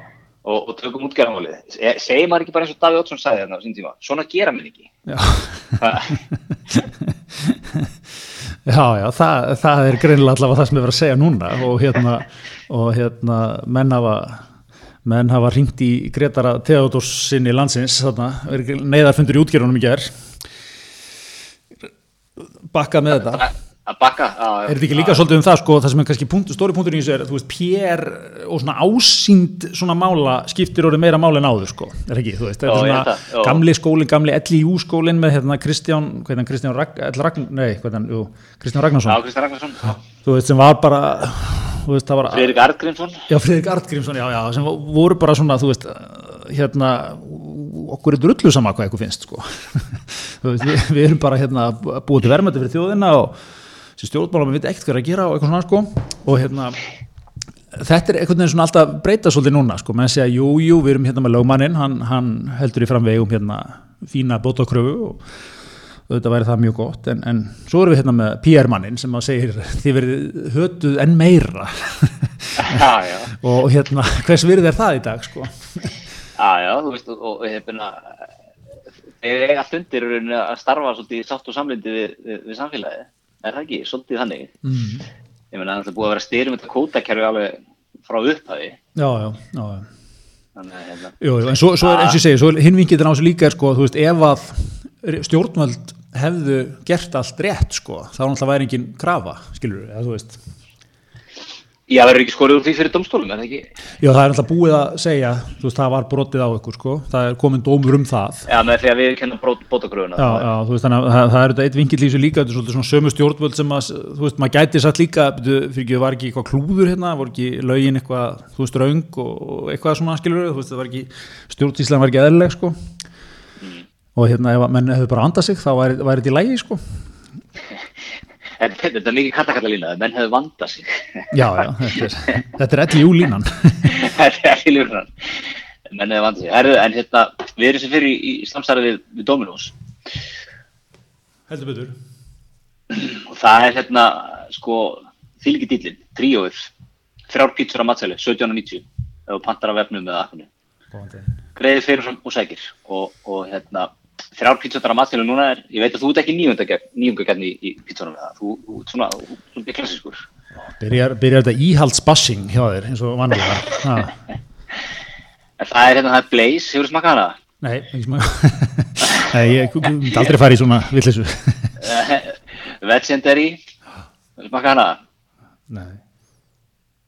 og, og tökum útgerðanmálið, se- segir maður ekki bara eins og Davíð Oddsson sagði þarna á sín tíma, svona gera minn ekki. já. [LAUGHS] Já, já, það, það er greinilega allavega það sem er verið að segja núna. Og hérna, og hérna menn hafa menn hafa ringt í Gretara Theodors sinni landsins, þarna, neyðarfundur í útgerunum í ger bakkað með þetta Að bakka, já, já. Er þetta ekki líka svolítið um það sko, það sem er kannski punkt, stóri punktur í þessu er, þú veist, PR og svona ásýnd svona mála skiptir orðið meira máli en áður sko, er ekki, þú veist, þetta Já, er svona það, já. gamli skólinn, gamli LIU skólinn með hérna Kristján, hvernig Kristján Ragn, nei, hvernig, jú, Kristján Já, Ragnarsson, Kristján Ragnarsson, þú veist, sem var bara, þú veist, það var, Friðrik Artgrímsson, já, Friðrik Artgrímsson, já, já, sem voru bara svona, þú veist, hérna, okkur er drullu sama hvað eitthvað finnst, sko, [LAUGHS] við, við erum bara hérna búið til verðmætti fyrir þjóðina og sem stjórnmálum við veit ekkert er að gera og eitthvað svona, sko, og hérna, þetta er einhvern veginn svona alltaf breyta svolítið núna, sko, menn segja, jú, jú, við erum hérna með lögmannin, hann, hann heldur í framvegum hérna fína bótakröfu og auðvitað væri það mjög gott, en, en svo erum við hérna með PR-mannin sem að segir, þið verið hötuð enn meira. Já, já, [LAUGHS] og hérna, hvers virði er það í dag sko? já, já, þú veist, og, ég hef byrna, þeir eiga allt undir að starfa svolítið sátt og samlindi við, við, við samfélagið, er það ekki, svolítið þannig. mm. Ég meina, það er búið að vera styrum þetta kótakerfi alveg frá upphafi, já, já, já, já. þannig að, hérna, Jú, jú, en svo, svo er eins og ég segi, er hinvingið á þessu líka er sko, þú veist, ef að stjórnvöld hefðu gert allt rétt sko, þá náttúrulega væri engin krafa, skilur við, þú veist já, verður ekki skorið úr því fyrir domstólum, er það ekki? Já, það er náttúrulega búið að segja, þú veist, það var brotið á ykkur sko, það er komin dómur um það. Já, með því að við kennum bótakröfuna. Já, já, þú veist, þannig að það, það er þetta eitt vingill í þessu líka, þetta er svolítið svona sömu stjórnvöld sem að, þú veist, maður gæti satt líka, fyrir ekki, var ekki eitthvað klúður hérna, voru ekki lögin eitthvað, þú veist, raung og eitthvað svona skilur, þú veist, það var ekki, þetta er mikið kattakalla lína, menn hefur vandað sig. já, já, þetta er, elli júlínan, Þetta er ekki línan. [LAUGHS] Menn hefur vandað sig. Herru, en hérna, við erum sem fyrir í, í samstarfi við, við Dominós heldur betur, og það er hérna, sko, þýliki dýllin, tríóið, þrjár pítsur á matsæli, 17.90, ef þú pantar af vefnum með appinu. Greiði fyrir og sækir og, og hérna, þrjár pítsur á matsæli núna er, ég veit að þú ert ekki nýjungagjarni í, í það, þú þú ert svona, þú þú ert klassískur. byrjar, byrjar þetta íhaldsbassing hjá þér, eins og vanlega, [LAUGHS] það er hérna, það er Blaze, hefur þú smakað hana? Nei, ekki smá [LAUGHS] Nei, ég myndi aldrei fara í svona villisu [LAUGHS] Legendary smakka hana Nei.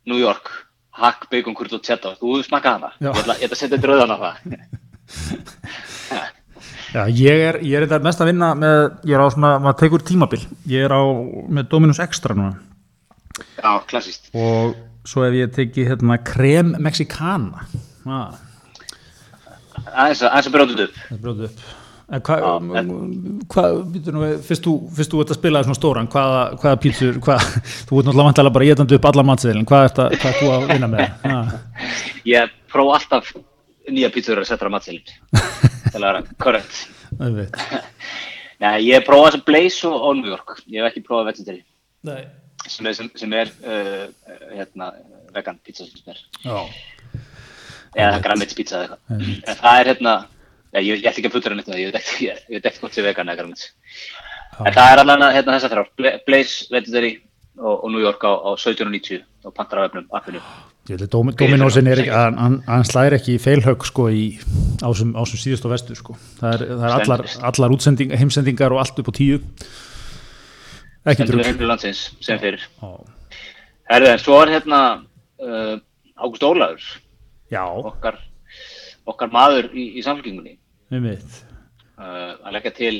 New York Hack, bacon, kurt og tjetta þú smakka hana Já. ég ætla, að setja dröðan á það Já, ég er, ég er þetta mest að vinna með, ég er á svona, maður tekur tímabil, ég er á með Dominus Extra núna. Já, klassíst og svo hef ég tekið hérna krem mexicana, ah, aðeins að aðeins að út upp. Það er brjóðið upp. En hvað, Já, hvað, fyrst þú, fyrst þú ert að spila svona stóran, hvaða, hvaða pítsur, hvað, [LAUGHS] þú ert náttúrulega vantilega bara getandi upp alla matseðilin, hvað ert að, hvað ert þú að vinna með? Ah, [LAUGHS] ég prófa alltaf nýja pítsur að setja á matselin [LAUGHS] til að vera korrekt ég prófa þess að Blaze og, New York. Ég hef ekki prófað Legendary Nei. sem er, sem, sem er uh, hérna, vegan pizza sem er. Já, eða græmits pizza eða eitthvað. Það er hérna ja, ég, ég ætla ekki að neitt með það, ég veit ekki, ég, ég veit ekki hvort þið vegan eða græmits en það er allan að hérna, þessar þrjár. Bla- Blaze, Legendary og, og New York á, á 17.90 og pantar á öfnum appinu Dominósin er ekki, hann, slæðir ekki í feilhögg sko í ásum, ásum síðust og vestu sko, það er, það er allar, allar útsending, heimsendingar og allt upp á tíu, ekki landsins sem fyrir en svo er hérna uh, Ágúst Ólaður Já, okkar, okkar maður í, í mitt. uh, að leggja til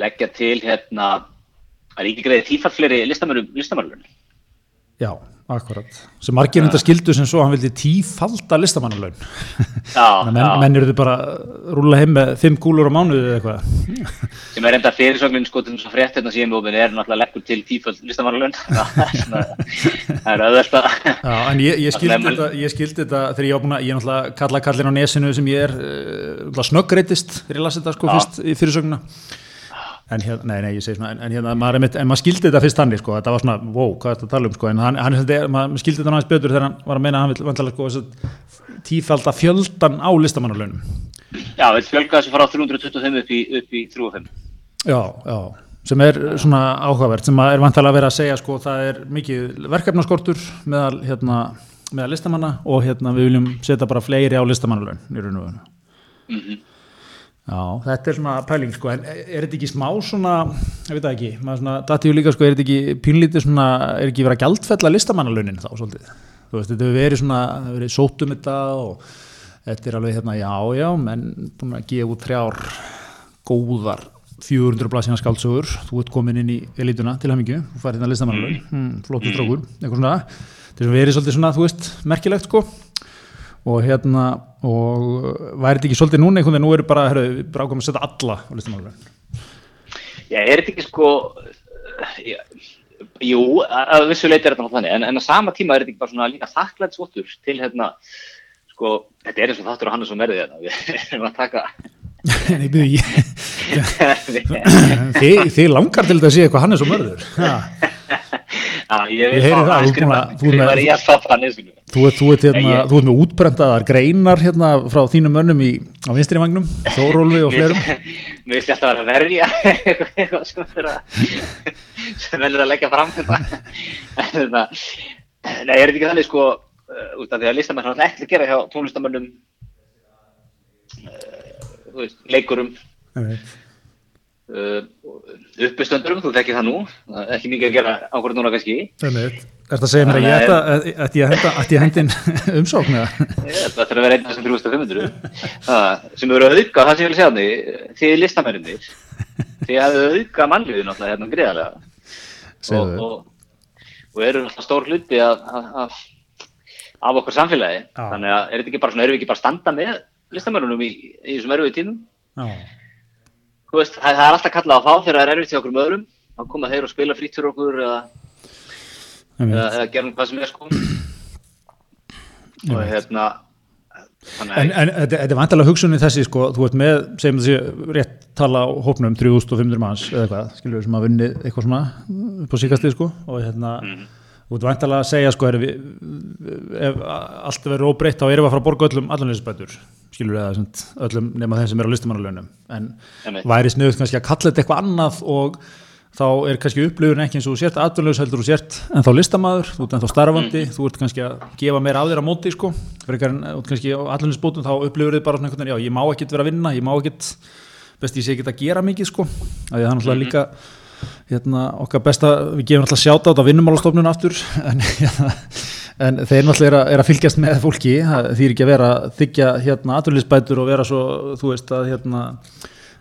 leggja til hérna að ríki greiði tífall fleiri listamannlun Já, akkurat. Sem margir enda skildu sem svo, hann vildi tífalda listamannalaun. já, [LAUGHS] menn, menn eru þau bara að rúlla heim með fimm gúlur á mánuði eða eitthvað. [LAUGHS] sem er enda fyrirsögnin sko til þess að frétt hérna síðan ofin er náttúrulega leggur til tífall listamannlun [LAUGHS] það er Já, en ég, ég, skildi þetta, ég skildi þetta þegar ég var búin að, ég náttúrulega kalla kallin á nesinu sem ég er uh, snöggreitist þegar ég las þetta sko fyrst í fyrirsögnuna. En hérna, nei, nei, ég segi svona, en, hérna, maður, en maður skildi þetta fyrst þannig, sko, þetta var svona, wow, hvað er þetta að tala um, sko, en hann, hann þetta, maður skildi þetta náttúrulega betur þegar hann var að meina að hann vil vantilega, sko, tífalda fjöldan á listamannalaunum. já, við fjölga þessu frá 325 upp í, upp í 35 Já, já, sem er svona áhugavert, sem að er vantilega að vera að segja, sko, það er mikið verkefnaskortur meðal, hérna, meðal listamanna og hérna við viljum setja bara fleiri á listamannalaun í raun og veru. Mm Já, þetta er svona pæling sko, en er þetta ekki smá svona, ég veit það ekki, maður svona, datíu líka sko, er þetta ekki pínlítið svona, er ekki verið að gjaldfella listamannalaunin þá svolítið, þú veist, þetta hefur verið svona, það hefur verið sótt um þetta og þetta er alveg hérna, já, já, menn búin að gefa út þrjár góðar 400 blaðsina skáldsögur, þú ert komin inn í elituna til hamingju, þú færið hérna listamannalaun, hmm, flottur strákur, eitthvað svona, þetta er verið svolítið svona, þú veist, merkilegt sko, og hérna og væri þetta ekki svolítið núna einhvern veginn, nú eru bara, herru, við bara ákvæmum að setja alla á listamannalaun. Já, er þetta ekki sko já, Jú, að að vissu leiti er þetta náttúrulega þannig, en, en á sama tíma er þetta ekki bara svona líka þakklæðsvottur til hérna, sko, þetta er eins og þáttur á Hannes og Merði hérna, við erum að taka [LAUGHS] Nei, byrju, ég, [LAUGHS] [LAUGHS] þið, langar til þetta að sé eitthvað Hannes og Mörður. Ha, Já, ég Ég heyri það, þú ert með- hérna, Ég- útbrentaðar greinar hérna frá þínum mönnum í, á vinstri vagnum, Þórólfi og fleirum. Mér finnst alltaf að vera verja [LAUGHS] eitthvað sem er að er leggja fram þetta En þetta Nei, er þetta ekki þannig sko uh, út af því að listamenn hann ekki að gera hjá tónlistamönnum uh, leikurum Nei. uh, uppistöndurum, þú þekkir það nú. Það ekki mikið að gera ákvörð núna kannski. Þannig, er þetta að segja mér að ég ætti að- ætti ég að henda- ætti ég að hendin [LAUGHS] umsókn eða? Ég, það þarf að vera einn af þessum 3500 Það, sem eru að auka, það sem ég vil segja þannig þið listamennir þið hafið auka mannliðið náttúrulega hérna greiðarlega og, og, og eru alltaf stór hluti af, af, af, af okkar samfélagi. Já. þannig að er þetta ekki bara svona, erum við ekki bara að standa með listamennunum í, í þessum erfiðu tímum? Þú veist, það, það er alltaf kallað á þá þegar það er erfitt hjá okkur um öðrum. Þá koma þeir og spila frýtt fyrir okkur eða, eða, eða gera hvað sem er sko. Og hérna En, en þetta, er vantilega hugsunni þessi sko, þú ert með, segjum þessi rétt tala á hópnum 3500 manns eða eitthvað, skilur við sem að vinni eitthvað svona upp á síkastið sko og hérna, þú ert vantilega að segja sko, er við, ef allt verður óbreytt þá erum við að fara að borga öllum allanleysbætur, skilur við það öllum nema þeim sem er á listamannalaunum. En Einmitt. væri sniðut kannski að kalla þetta eitthvað annað og þá er kannski upplifun ekki eins og sért atvinnlaus heldur þú sért en þá listamaður, þú ert en þá starfandi þú ert kannski að gefa meira af þér á móti sko, frekar en kannski á atvinnuleysbótum þá upplifur þið bara svona einhvern veginn, já ég má ekkert vera að vinna ég má ekkert best ég sé ekki að gera mikið sko, að það er náttúrulega líka hérna, okkar besta, við gefum náttúrulega sjáta á þetta vinnumálastofnun aftur [LAUGHS] en, hérna, en þeir náttúrulega er að, er að fylgjast með fólki, það þýr ekki að vera þykja hérna aturlisbætur og vera svo þú veist að hérna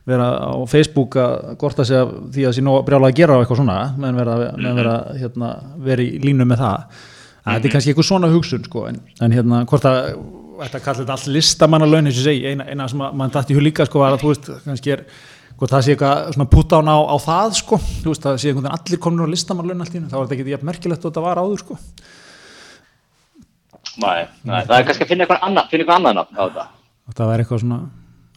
vera á Facebook að gorta sig af því að sé nóg brjála að gera á eitthvað svona menn vera, menn vera, hérna, vera í línu með það. Að þetta er kannski eitthvað svona hugsun sko, en, en hérna hvort að þetta kallar þetta allt listamannalaun eins og segi, eina, eina sem að mann dætti hug líka sko var að þú veist, kannski er hvort það sé eitthvað svona putt án á, á það sko, þú veist, það sé einhvern veginn allir komin á listamannalaun allt í hennu, þá var þetta ekki jafn merkilegt og þetta var áður sko Nei, nei, það er kannski að finna eitthvað annað, finna eitthvað annað nafn á þetta. Þetta var eitthvað svona,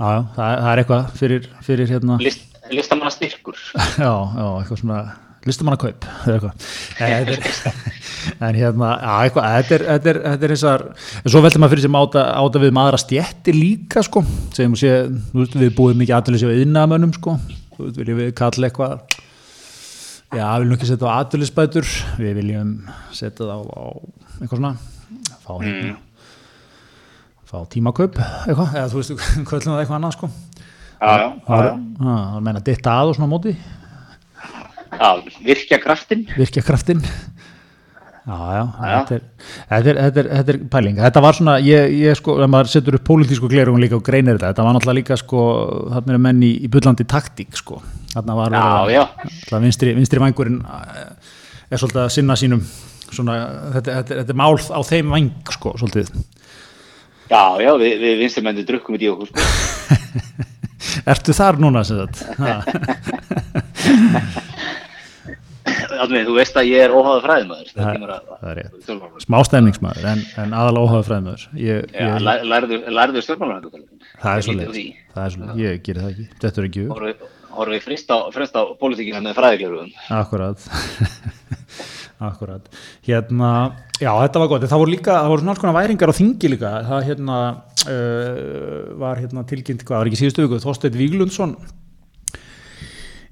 já, það, er- það er eitthvað fyrir, fyrir hérna, List, listamanna styrkur. [LAUGHS] já, já, eitthvað svona eitthvað. En, þetta er, [LAUGHS] en hérna, þetta er, þetta er, þetta er þessar, en svo veldur maður fyrir sem áta, áta við maður að stjætti líka, sko, segjum sé, veist, við búum mikið aðtölis á yðnaðamönnum, sko, veist, viljum við kalla eitthvað, já, við viljum ekki setja á aðtölisbætur, við viljum setja það á, á eitthvað svona, fá hérna, fá tímakaup, eitthvað, eða þú veist, [LAUGHS] kvöldum það eitthvað annað, sko. Það er, það meina ditta að og svona móti, Já, virkja kraftin. virkja kraftin já, já, Þetta, er, þetta, er, þetta, er, þetta er pæling þetta var svona, ég, ég sko, ef maður setur upp pólitísku glerungun líka og greinir þetta þetta var náttúrulega líka sko, þarna er menn í, í bullandi taktík sko, þarna var Já, já. að- náttúrulega vinstri, vinstri vangurinn eh, er svolítið að sinna sínum svona, þetta, þetta, þetta er mál á þeim vang sko, svolítið Já, já, við, við vinstrimendi drukkum í okkur, sko. [LAUGHS] Ertu þar núna sem þetta? [LAUGHS] Þannig, þú veist að ég er óháða fræðimöður. Það- er rétt. Smá stemningsmaður en, en aðalega óháðu fræðmöður ég, Já, ég, lær- lærðu, lærðu stjórnmálaræðu. það er svolítið er ég gerir það ekki, þetta er ekki upp Horfið horfi frist á, frist á pólitíkina með fræðigleruðum. Akkurat. [LAUGHS] Akkurat. Hérna, já þetta var gott. En það voru líka, það voru svona alls konar væringar á þingi líka. Það hérna uh, var hérna tilkynnt, hvað var ekki síðustu viku Þorsteinn Víglundsson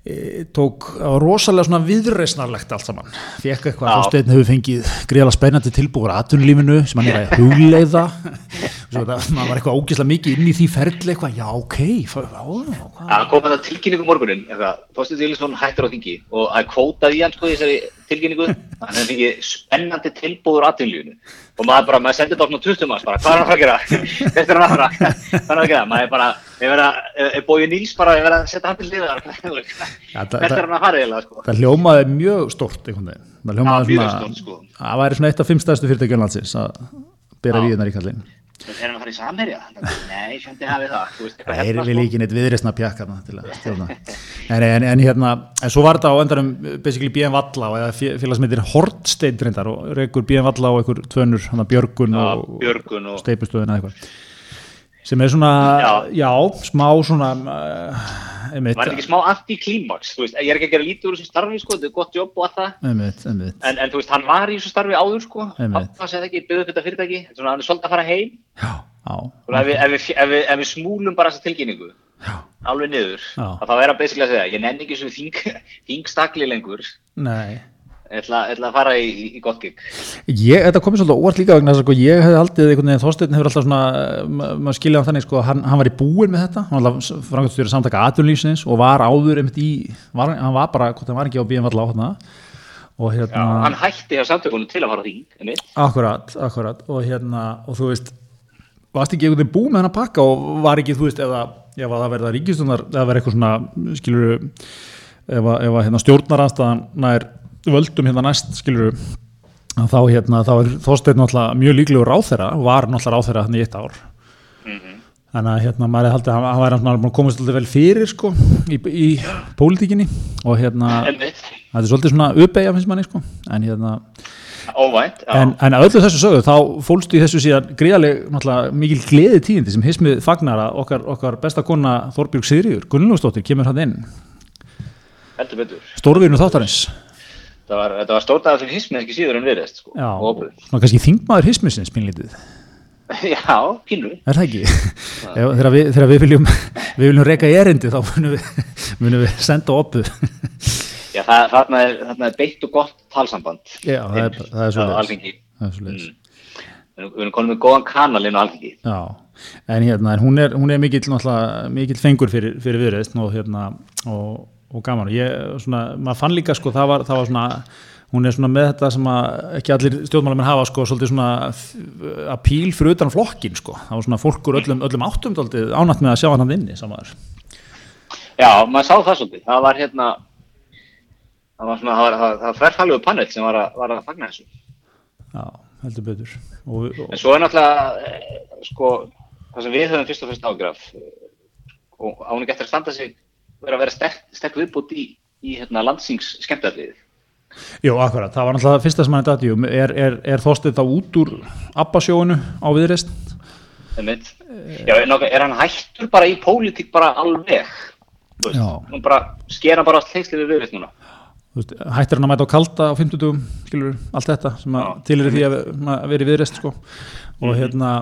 tók, það var rosalega svona viðreisnarlegt allt saman. Fekk eitthvað. Þorsteinn hefur fengið greiðlega spennandi tilbúður aðtunlífinu sem hann er að hugleiða. [LAUGHS] Maður var eitthvað ógislega mikið inn í því ferli eitthvað, já ok Það kom þetta tilkynningu morgunin, eitthvað, Þorsteinn Viljarsson hættur á þingi og það er kvótað í hann sko þessari tilkynningu, hann hefði fengið spennandi tilbúður aðtunlífinu og maður bara, maður sendir þetta á svona 20 manns bara, hvað er hann að að gera? [LAUGHS] Þetta er hann að fara, hvað er hann að gera? Maður er bara, ég verða, er bóið Níls bara, ég verða að setja hann til það- [LAUGHS] hvert er hann að fara eiginlega sko? það hljómaði mjög stort það hljómaði svona sko. það væri svona eitt af fimm stærstu fyrirtækjum landsins að bera Já. Við Er hann að fara í samherja? Nei, fjöndi hafið það, það er viðreisna pjakkarna til að stjórna? [LAUGHS] En, en, en hérna, en svo var þetta á endanum basically BM Valla og eða fé- félag sem heitir Hortstein og reykur BM Valla og einhver tvönur, Björgun og, Björgun og- steipustöðuna eitthvað sem er svona, já, Já. smá svona uh, einmitt, Var þetta ekki smá veist, ég er ekki að gera lítið úr þessu starfi, sko, þetta er gott jobb og allt það, einmitt, einmitt, en, en þú veist, hann var í þessu starfi áður, sko, pappa segði ekki, byggði upp þetta fyrirtæki, svona, hann er svolítið að fara heim, já, já, og ef við, ef við, ef við, smúlum bara þessa tilkynningu, já, alveg niður, þá er hann basically að segja, ég nenni ekki þessu þing, [LAUGHS] þingstakli lengur, nei ég ætla, ég ætla að fara í, í, í gott gig. Ég, þetta komið svolítið óvart líka vegna sko, ég hefði haldið einhvern veginn, Þorsteinn hefur alltaf svona, ma- maður skilja hann þannig, sko, hann, hann var í búin með þetta, hann var alltaf frangastjóri samtaka atvinnlýsins og var áður einmitt í, var, hann var bara, hvort hann var ekki á BM valla á þarna og Já, hérna, hann hætti hjá samtökunum til að fara á einmitt. akkurat, akkurat og hérna, og þú veist, varst ekki einhvern veginn búin með hann að pakka og var ekki, þú veist, það, ef að það verða ríkistunnar, það verða eitthvað svona, skilur, ef ef hérna, völdum hérna næst, skilur, þá hérna, þá er Þorsteinn náttúrulega mjög líklegur ráþera, var náttúrulega ráþera hann í eitt ár. Þannig að hérna maður er haldið að hann væri að komast alltaf vel fyrir sko í, í pólitíkinni og hérna þetta er svolítið svona uppeyja finnst manni sko en hérna óvænt, en, en að öllu þessu sögðu þá fólstu í þessu síðan náttúrulega mikil gleði tíðindi sem hismið fagnar að okkar, okkar besta kona Þorbjörg Sigriður, Gunnlúsdóttir kemur hann inn, stórvinu þáttarins Var, þetta var stórt aðeins fyrir hismið ekki síður en viðreist, sko, já, og kannski þingmaður hismisins pínlítið [LAUGHS] Já, pínu. Er það ekki? [LAUGHS] Ef- Þegar við, þegar við viljum við viljum reka í erindi þá munum við, [LAUGHS] munum við senda oppu Já, það, þarna, er, þarna er beitt og gott talsamband. Já, það er, það er Já, svo Alþingi. Það er svo leiðis Mm. við erum konum með góðan kanal inn á alþingi Já, en hérna, hún er, hún er mikill, mikill fengur fyrir, fyrir viðreist og hérna, og, og gaman og ég, svona, maður fann líka sko, það var, það var svona, hún er svona með þetta sem að ekki allir stjórnmálamenn hafa sko, svolítið svona að píl fyrir utan flokkin sko, það var svona fólkur öllum, öllum áttum daldið ánætt með að sjá hann hann inni samaður. Já, maður sá það svolítið, það var hérna það var svona, það var, var þverfælugu panel sem var að, var að fagna þessu Já, heldur betur. Og, og, En svo er náttúrulega, eh, sko, það sem við höfum fyrst og fyrst ágraf og án ekki eftir að standa sig vera að vera sterk, sterk viðbútt í, í hérna, landsings skemmtæðliðið. Jú, akkurat, það var náttúrulega fyrsta sem hann er dati, er, er, er þóstið þá út úr Abba-sjóinu á viðreist? Já, er, er hann hættur bara í pólitík bara alveg? Þú veist, Já. nú bara skera bara allt hengsli við viðreist núna. Veist, hættir hann að mæta á kalda á 50 skilur, allt þetta sem að til er því að vera í viðreist sko. og hérna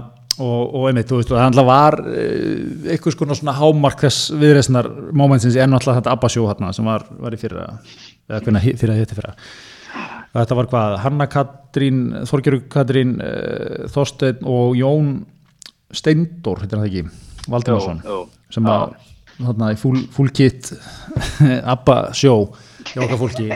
og, og einmitt, þú veist, það handla var eh, eitthvað skona svona hámark þess viðreistnar momentsins en alltaf þetta Abba sjó hérna sem var, var í fyrra eða hvernig fyrir að hitti fyrra. Þetta var hvað, Hanna Katrín Þorgerur Katrín uh, Þorsteinn og Jón Steindór, heitir hann það ekki? Jú, jú. sem að þarna í full, full kit [LAUGHS] Abba sjó hjá okkar fólki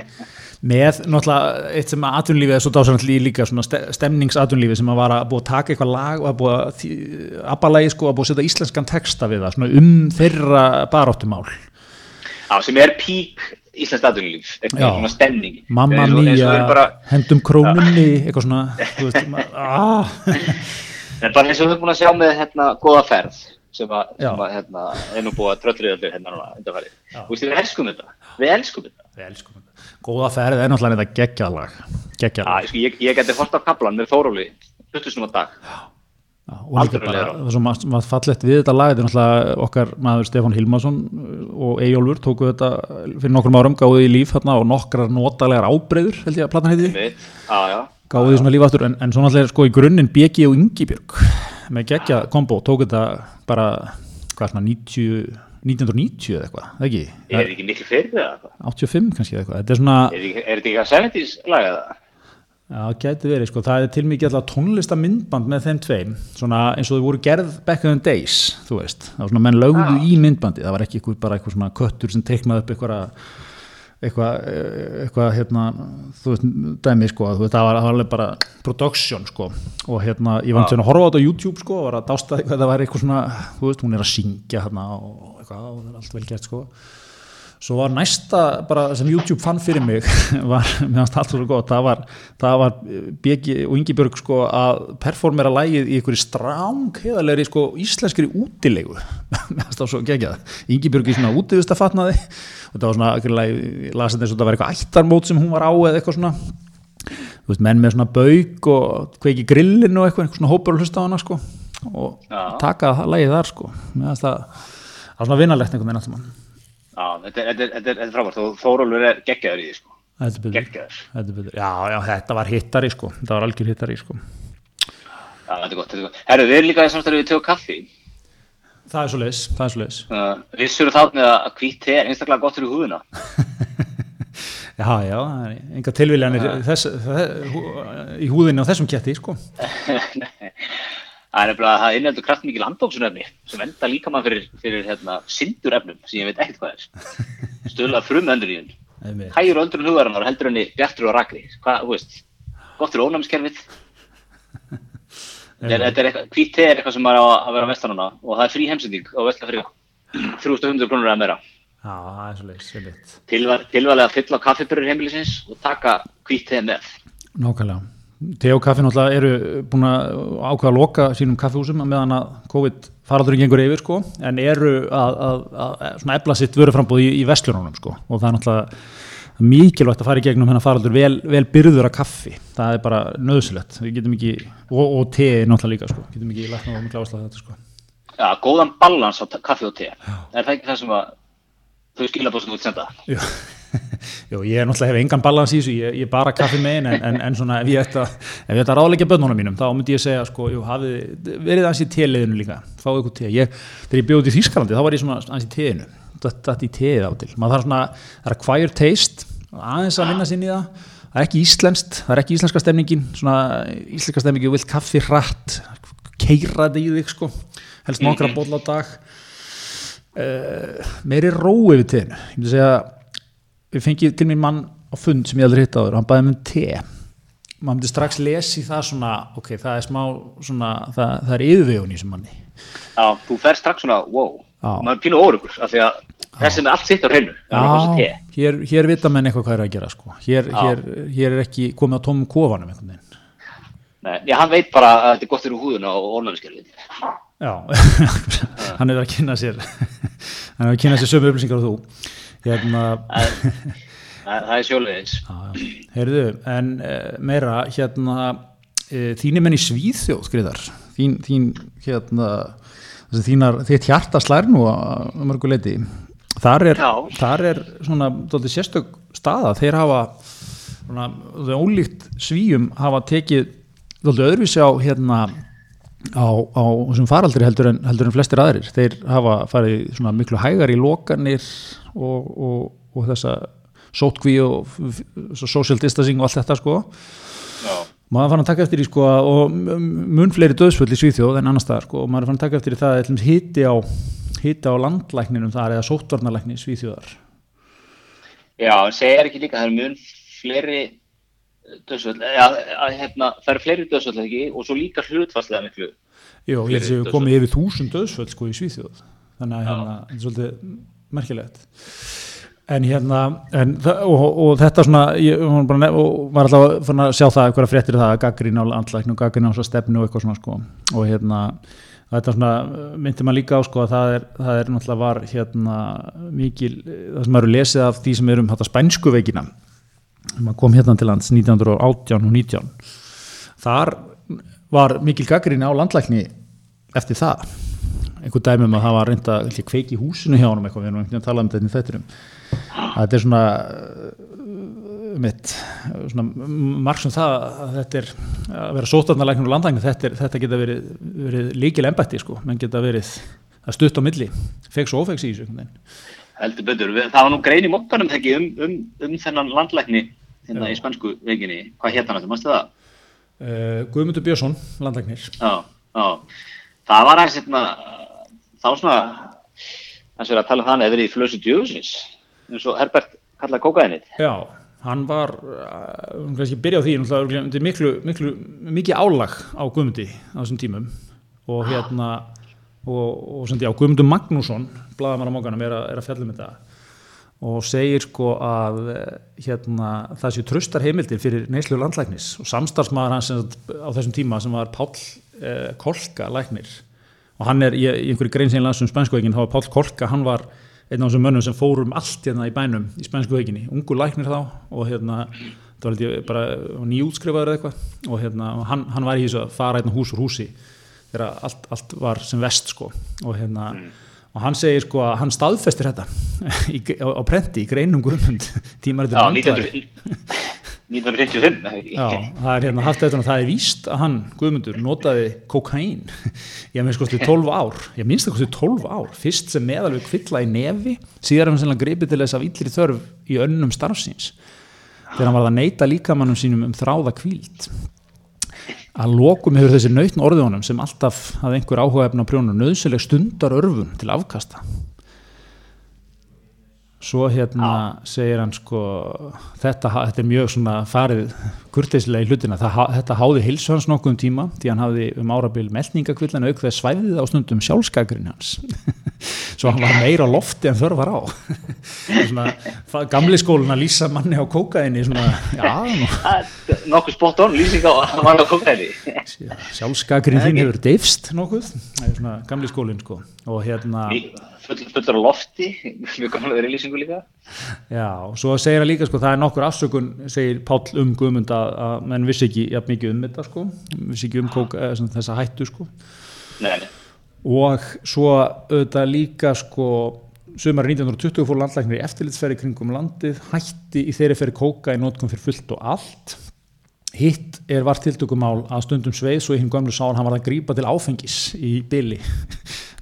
með náttúrulega eitt sem að atvinnlífið er svo dásanalli líka svona ste- stemningsatvinnlífið sem að var að búið að taka eitthvað lag og að búið að Abba-lagi sko að búið að setja íslenskan texta við það svona um þeirra baráttumál Já, sem er pík Íslands atvinnulíf, Já. eitthvað svona stemning. Mamma mía, bara, hendum krónunni eitthvað svona veist, [LAUGHS] ah. en bara eins og við erum búin að sjá með hérna góða ferð sem að, að hérna, er nú búið að tröllriða allir hérna núna. Þú veist, við elskum þetta. Við elskum þetta. Góða ferð er náttúrulega þetta geggjalag geggjalag ég, sko, ég, ég geti hort á kaplan með Þóróli 20 snúma dag. Já, og líka bara, það er margt- margt fallegt við þetta lag, þetta er náttúrulega okkar maður Stefán Hilmarsson og Eyjólfur tóku þetta fyrir nokkrum árum gáðu í líf þarna og nokkrar notalegar ábreyður held ég að platan heiti, gáðu því svona líf aftur en, en svo náttúrulega sko í grunninn BG og Ingibjörg með geggja kombo tóku þetta bara, hvað svona 90, 1990 eða eitthvað, það ekki? Er þetta ekki miklu fyrir það? eitthvað? 85 kannski eða eitthvað, þetta er svona Er þetta ekki- að 70s lag eða? Já, gæti verið, sko, það er til mikið alltaf tónlistamindband með þeim tveim svona eins og þau voru gerð back in the days þú veist, það var svona menn lögðu Ah. í myndbandi það var ekki eitthvað, bara eitthvað svona köttur sem teiknaði upp eitthvað eitthvað, eitthvað hérna, þú veist, dæmi sko, þú veist, það var, það var alveg bara production sko, og hérna, ég Já. ah. að horfa á þetta á YouTube sko, og var að dásta eitthvað, það var eitthvað svona, þú veist, hún er að syngja hérna og eitthvað, og það er allt vel gert sko. Svo var næsta bara sem YouTube fann fyrir mig [LAUGHS] var, mér fannst allt svo gott, það var það var Bjegi og Ingibjörg sko að performera lægið í einhverju stráng heðalegri sko íslenskri útilegu. [LAUGHS] Fannst það svo geggjað. Ingibjörg í svona útivistafatnaði og það var svona, einhverju lagi, ég las þetta eins og það var eitthvað ættarmót sem hún var á eða eitthvað svona. Þú veist, menn með svona bauk og kveiki grillin og eitthvað, einhver svona hópur að hlusta á hana sko og Já. taka það lagið þar sko. Fannst það, það var svona vinnalegt einhvern veginn allt saman Já, þetta er, er, er, er frábært og Þórólfur er geggjaður í því, sko. Betur. Já, já, þetta var hittari sko, þetta var algjör hittari sko. Já, þetta er gott, þetta er gott. Herru, við erum líka í samstæðu við tjóð kaffi. Það er svo leis, það er svo leis. Uh, vissur það með að hvít te er einstaklega gott fyrir húðuna. [LAUGHS] Já, já, er enga tilviljanir þess, þess, í húðinni á þessum ketti sko. [LAUGHS] [LAUGHS] það er nefnilega að það inneldur kraftmikil andóksunefni sem enda líka mann fyrir, fyrir hérna, syndurefnum sem ég veit ekkert hvað er. Stöðlega frum öndur í. Einmitt. Hægur öldrun hugarinnar og heldur henni bjartur og rakri. Hvað, þú veist, gott fyrir ónæmiskerfið. Þetta er, er eitthvað, hvít te er eitthvað sem er á að vera vestanuna og það er frí heimsending á vestlafriða. 300 krónur eða meira. Já, það er svo leis, einmitt. Tilval, tilvalið að fylla á kaffibyrður heimilisins og taka hvít te með. Nákvæmlega. Te og kaffi náttúrulega eru búin að ákveða að loka sínum kaffihúsum meðan að COVID faraldurinn gengur yfir sko, en eru að, að, að, að efla sitt vöruframbúð í, í vestlununum sko, og það er náttúrulega mikilvægt að fara í gegnum hennar faraldur vel, vel byrður af kaffi, það er bara nöðsilegt, við getum ekki, og, og te náttúrulega líka sko, getum ekki lækna á mikla áslag þetta sko. Já, góðan balans á kaffi og te. Er það ekki það sem að þau skilabóð sem þú ert senda? [LAUGHS] Jú, ég er náttúrulega hef engan balans í þessu, ég, er bara kaffi megin en, en, en svona ef ég ætti að, að ráðleggja bönnunum mínum þá myndi ég segja sko, jú, hafið, verið aðeins í teliðinu líka, fáið ykkur te. Ég, þegar ég bjóði í Þýskalandi þá var ég svona aðeins í teinu, þetta í teið á til. Maður þarf svona, það er acquired taste aðeins að vinna sinni í það. Það er ekki íslenskt, það er ekki íslenska stemningin svona íslenska stemningi, þú vilt kaffi hratt keiraði í þig sko helst nokkra mm -hmm. ból á dag. Uh, meiri rói við teginu ég myndi segja við fengið til mér mann á fund sem ég aldrei hitt á þér og hann bæði með te. Maður myndi strax lesi það svona ok, það er smá svona það, það er yfirvegun í þessum manni. Já, þú fer strax svona, wow. Maður er pínu órugur, af því að þessi með allt sitt á hreinu Já, hér, hér vita menn eitthvað hvað er að gera sko. hér, hér, hér er ekki komið á tómum kofanum einhvern veginn. Nei, já, hann veit bara að þetta er gott fyrir húðuna og orðnæmiskerfið. Já, [LAUGHS] hann er að kynna sér [LAUGHS] hann er að kynna sér sömu upplýsingar og þú hérna. Það er sjólegis Heyrðu, en uh, meira hérna uh, þínir menn í Svíþjóð skriðar þín, þín hérna þínar, þitt hjarta slær nú að mörgu leiti þar er, þar er svona sérstök staða, þeir hafa svona, ólíkt svíum hafa tekið öðruvísi á hérna á, á þessum faraldri heldur en, heldur en flestir aðrir, þeir hafa farið miklu hægar í lokanir og, og, og þessa sótkví og social distancing og allt þetta sko. Já. maður fann að taka eftir í sko og mun fleiri döðsvöld í Svíþjóð en annars það sko og maður fann að taka eftir í það að hitti á, á landlækninum þar eða sótvarnarlækni Svíþjóðar. Já, það segir ekki líka það er mun fleiri döðsvöld, hérna, það eru fleiri döðsvöld ekki? Og svo líka hlutfastlega miklu Jó, ég held að við komum yfir þúsund döðsvöld sko í Svíþjóð. Þannig að hérna, þetta er svolítið merkilegt. En hérna en, og, og þetta svona ég bara, og var alltaf að sjá það eitthvað fréttir það að gaggrín á andlæknu og gaggrín á stefnu og eitthvað svona sko. Og hérna þetta svona myndir maður líka á sko að það er, það er náttúrulega var hérna mikil, það sem eru lesið af því sem eru um þetta spænsku veikina maður kom hérna til lands 1918 og 19 þar var mikil gaggrín á landlækni eftir það. Einhver dæmum að það var reynda kveik í húsinu hjá hann eitthvað, við erum einhvern veginn að tala um þetta í þetturum þetta er svona uh, mitt svona marg sem það að þetta er að vera sótarnalæknum og landlæknum þetta, þetta geta verið, verið líkil embætti sko, menn geta verið að stutt á milli, fegs og ofegs í þessu heldur betur, það var nú grein í móttanum ekki um, um, um þennan landlækni hérna í spænsku veginni, hvað hétt hann þetta, mástu það? Uh, Guðmundur Björnsson, landlæknir. Já, já, það var aðeins hérna, þá svona þess að tala um þannig að það er í flösu djöfusins eins og Herbert kallaði kókaðinit Já, hann var um, kannski byrja á því, er miklu, miklu mikið álag á Guðmundi á þessum tímum. Og hérna og, og sem því á Guðmundur Magnússon blaðamara mókanum er, er að fjalla um þetta. Og segir sko að hérna, það séu tröstar heimildir fyrir neyslu landlæknis. Og samstarfsmaður hans á þessum tíma sem var Pál eh, Kolka læknir. Og hann er í, í einhverju grein sem lansum spænskóikin, þá var Pál Kolka, hann var einn af þessum mönnum sem fórum allt hérna í bænum í spænsku veikinni, ungu læknir þá og hérna, það var bara nýjútskrifaður eða eitthvað. Og hérna hann, hann var í þessu að fara hérna hús úr húsi þegar allt, allt var sem vest sko. Og hérna mm. og hann segir sko að hann staðfestir þetta [LAUGHS] í, á, á prenti í greinum guðmund tímaritur vandværi 1955 Já, það er hérna haft eftir að það er víst að hann, Guðmundur, notaði kokain ég minnst kosti 12 ár ég minnst það kosti 12 ár, fyrst sem meðalveg kvilla í nefi, síðar er hann sannlega gripið til þess að villir þörf í önnum starfsins þegar hann var að neyta líkamannum sínum um þráða kvíld að lokum hefur þessi nautn orðunum sem alltaf hafði einhver áhuga efna á prjónum nöðsileg stundar örfun til afkasta svo hérna Já. segir hann sko þetta, þetta er mjög svona farið kurteislega í hlutina, það, þetta háði hilsu hans nokkuð um tíma, því hann hafði um árabil meldningakvillan auk þegar svæðið á stundum sjálfskakurinn hans. [LAUGHS] Svo hann var meira lofti en þörf var á. [LAUGHS] Svona, gamli skóluna lýsa manni á kókaini svona, já [LAUGHS] nokkuð spot on lýsing á manni á kókaini sjálfskakurinn þín hefur deyfst nokkuð, það er svona gamli skólinn sko. Og hérna fullur lofti, mjög gamlega lýsingu líka. Já, og svo segir hann líka sko, það er nokkur afsökun, segir Páll um Guðmund að menn vissi ekki ja, mikið um þetta sko, vissi ekki um kók, þessa hættu sko. Nei, nei. og svo auðvitað líka sko sumar 1920 fór landlæknir í eftirlitsferði kringum landið, hætti í þeirri ferri kóka í nótkum fyrir fullt og allt. Hitt er vart tiltökumál að stundum sveið svo í hinn gömlu sál hann var að grípa til áfengis í byli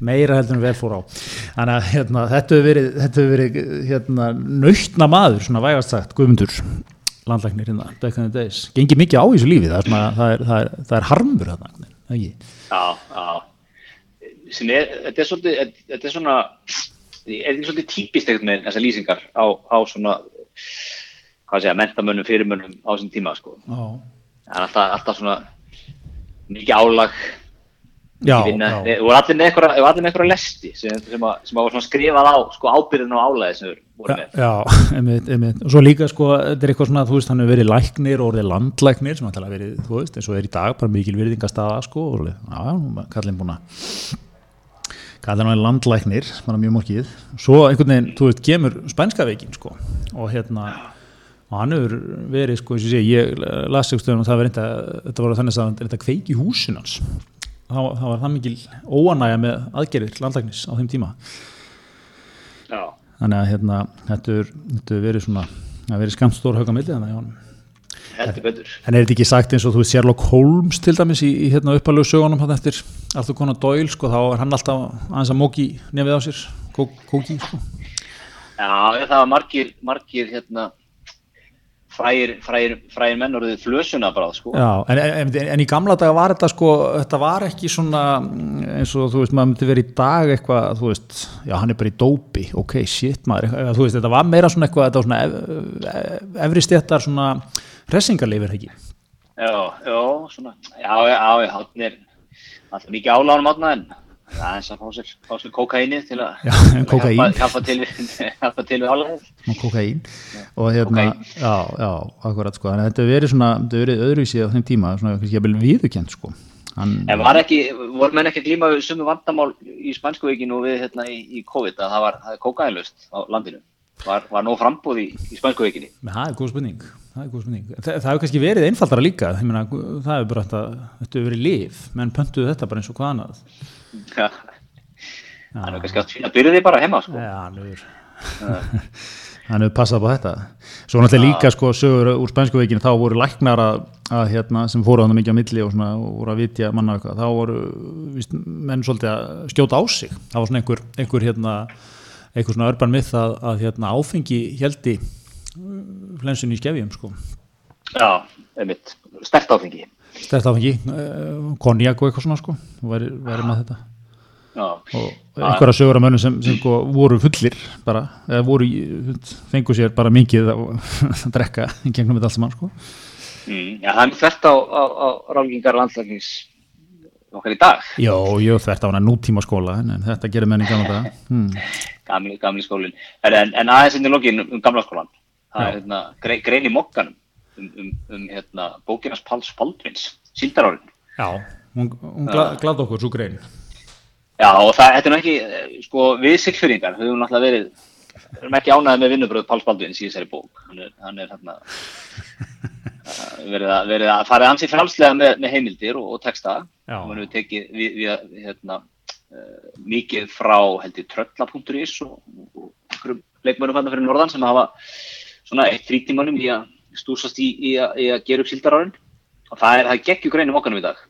meira heldur en vel fór á þannig að hérna, þetta hefur verið, þetta hefur verið hérna, nöytna maður, svona vægast sagt, Guðmundur landlæknir hérna, back in the days gengi mikið á í þessu lífi, það er, svona, það er, það er, það er harmur þarna, ekki? Já, já. Er, þetta er svolítið, þetta er svona, er þetta svolítið típist ekkert með þessar lýsingar á, á svona, hvað segja, mentamönnum, fyrirmönnum á þessum tíma, sko. Já, Það er alltaf svona mikið álag, já, vinna. já. Voru allir með eitthvað, voru lesti sem, sem, að, sem að skrifað á, sko, ábyrðin og álæði sem við vorum með. Já, [LAUGHS] einmitt, einmitt. Og svo líka sko, þetta er eitthvað svona, þú veist, hann hefur verið læknir og orðið landlæknir sem hann verið, þú veist, eins og er í dag bara mikil virðingastaða, sko, og já, já, er kallinn búin að kallinn hann er landlæknir, bara mjög morgið. Svo einhvern veginn, þú veist, kemur spænska veikin, sko, og hérna, og hann hefur verið, sko, eins og ég ég las ekki stöðun og það var reynda, þetta var þannig að hann reynda kveik í húsin hans. Það, það var það mikil óanægja með aðgerðir landlæknis á þeim tíma. Já, þannig að hérna, þetta er, er verið svona það er verið skamt stór milli þannig að en er þetta ekki sagt eins og þú veist Sherlock Holmes til dæmis í, í hérna uppalögu sögunum hann eftir Arthur Conan Doyle sko þá er hann alltaf aðeins að móki nefið á sér kó, kóki sko. Já, það var margir, margir, hérna, frægir, frægir, frægir menn orðið flösuna bara, sko. Já, en, en, en í gamla daga var þetta sko, þetta var ekki svona mm, eins og þú veist, maður myndi verið í dag eitthvað, þú veist, já hann er bara í dópi ok, shit maður, eitthvað, þú veist, þetta var meira svona eitthvað, þetta var svona ef, efri stéttar svona ressingarleifir ekki Já, já, svona, já, já, já, hann er alltaf mikið álánum átna en það er eins að fá sér, fá sér kokaini til að hjálpa, hjálpa til við, [LAUGHS] hjálpa til við álæðið. og kokain og hérna, Kókaín. já, já, akkurat sko, þannig að þetta hefur verið svona, þetta verið öðruvísi á þeim tíma, svona kannski jafnvel viðurkend sko. Hann, En var ekki, voru menn ekki að glíma við sumu vandamál í spænskuveikinu og við hérna í, í COVID að það var, kokainlust á landinu? Var, var nóg frambúð í, í spænskuveikinu? Men það er góð spurning. Það er góð spurning, Þa, það hefur kannski verið einfaldara líka. Ég meina, það hefur bara þetta þetta hefur verið lif, menn pöntuðu þetta bara eins og hvað annað Já. Er nú kannski að fína byrði bara heima, sko. Já, hann hefur [LAUGHS] hann hefur passað på þetta. Svo náttúrulega líka sko sögur úr spænsku veikinu þá voru læknar að, að hérna, sem fóru hann mikið á milli og, svona, og voru að vitja manna eitthvað þá voru víst, menn svolítið að skjóta á sig. Það var svona einhver, einhver hérna einhver svona örban mið að, að hérna, áfengi heldi flensun í skefjum sko. Já, einmitt, stert áfengi. Stert áfengi, uh, konjak og eitthvað svona sko væri, væri með þetta Já, og einhverja sögur af mönnum sem, sem sko, voru fullir bara, eða voru, fengu sér bara mikið að [LAUGHS] að drekka í gegnum þetta allt saman sko. mm, já það er þvert á, á, á ráðgingar landslagnis okkar í dag. Jó, jó, þetta var hann nútíma skóla en, en þetta gerir menn í gamla daga hmm. gamli, gamli skólinn. En, en, en aðeins inn í lokin um gamla skólan. Það er hérna, grei, grein í mokkanum um, um, um hérna, bókinans Páls Baldvins, síldarárin. Já, hún, hún gla, glad okkur svo grein Já, og það, þetta er nú ekki, eh, sko, við siglfyrringar höfum náttúrulega verið, erum ekki ánæðið með vinnubröð Páls Baldvins í þessari bók. Hann er, hann er hérna, eh, verið að, verið að fara ansi frálslega með, með heimildir og, og texta. Já. Hún hefur tekið við, við, hérna, uh, mikið frá, held ég, trölla.is og, og leikmönnum hann fyrir norðan sem hafa svona eitt frítímanum í að stúsast í, í, að, í að gera upp síldarárin. Og það er, það geggjur greinum okkanum í dag.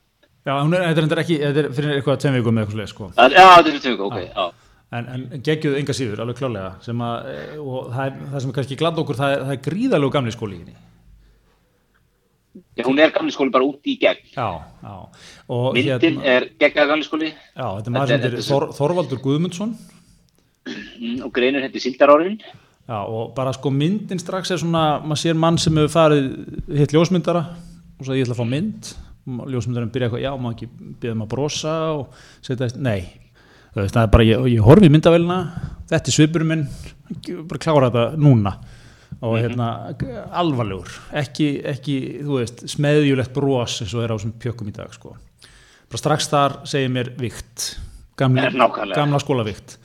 Já, hún er, þetta er ekki, þetta er fyrir eitthvað tveim vikum með eitthvað sko. Já, þetta er fyrir tökum, ok, já. en, en geggjuð enga síður, alveg klálega sem að, eh, og það, er, það sem er kannski glad okkur það er, það er gríðalegu gamli skóli í henni Já, hún er gamli skóli bara út í gegn. Já, já og Myndin er geggjað gamli skóli Já, þetta er maður sem heitir Þor, Þorvaldur Guðmundsson mm, og greinur hendur síldarárin. Já, og bara sko myndin strax er svona, maður sér mann sem hefur farið hitt ljósmyndara og svo ég ætla að fá mynd. Ljósmyndarinn byrja eitthvað, já, maður ekki byrja um að brosa og setja, nei þú veist, það er bara, ég, ég horfi í myndavélina þetta er svipurinn minn bara klára þetta núna. Og hérna, alvarlegur ekki, ekki, þú veist, smeðjulegt bros eins og er á þessum pjökkum í dag sko. bara strax þar segir mér vikt, gamla, gamla skólavikt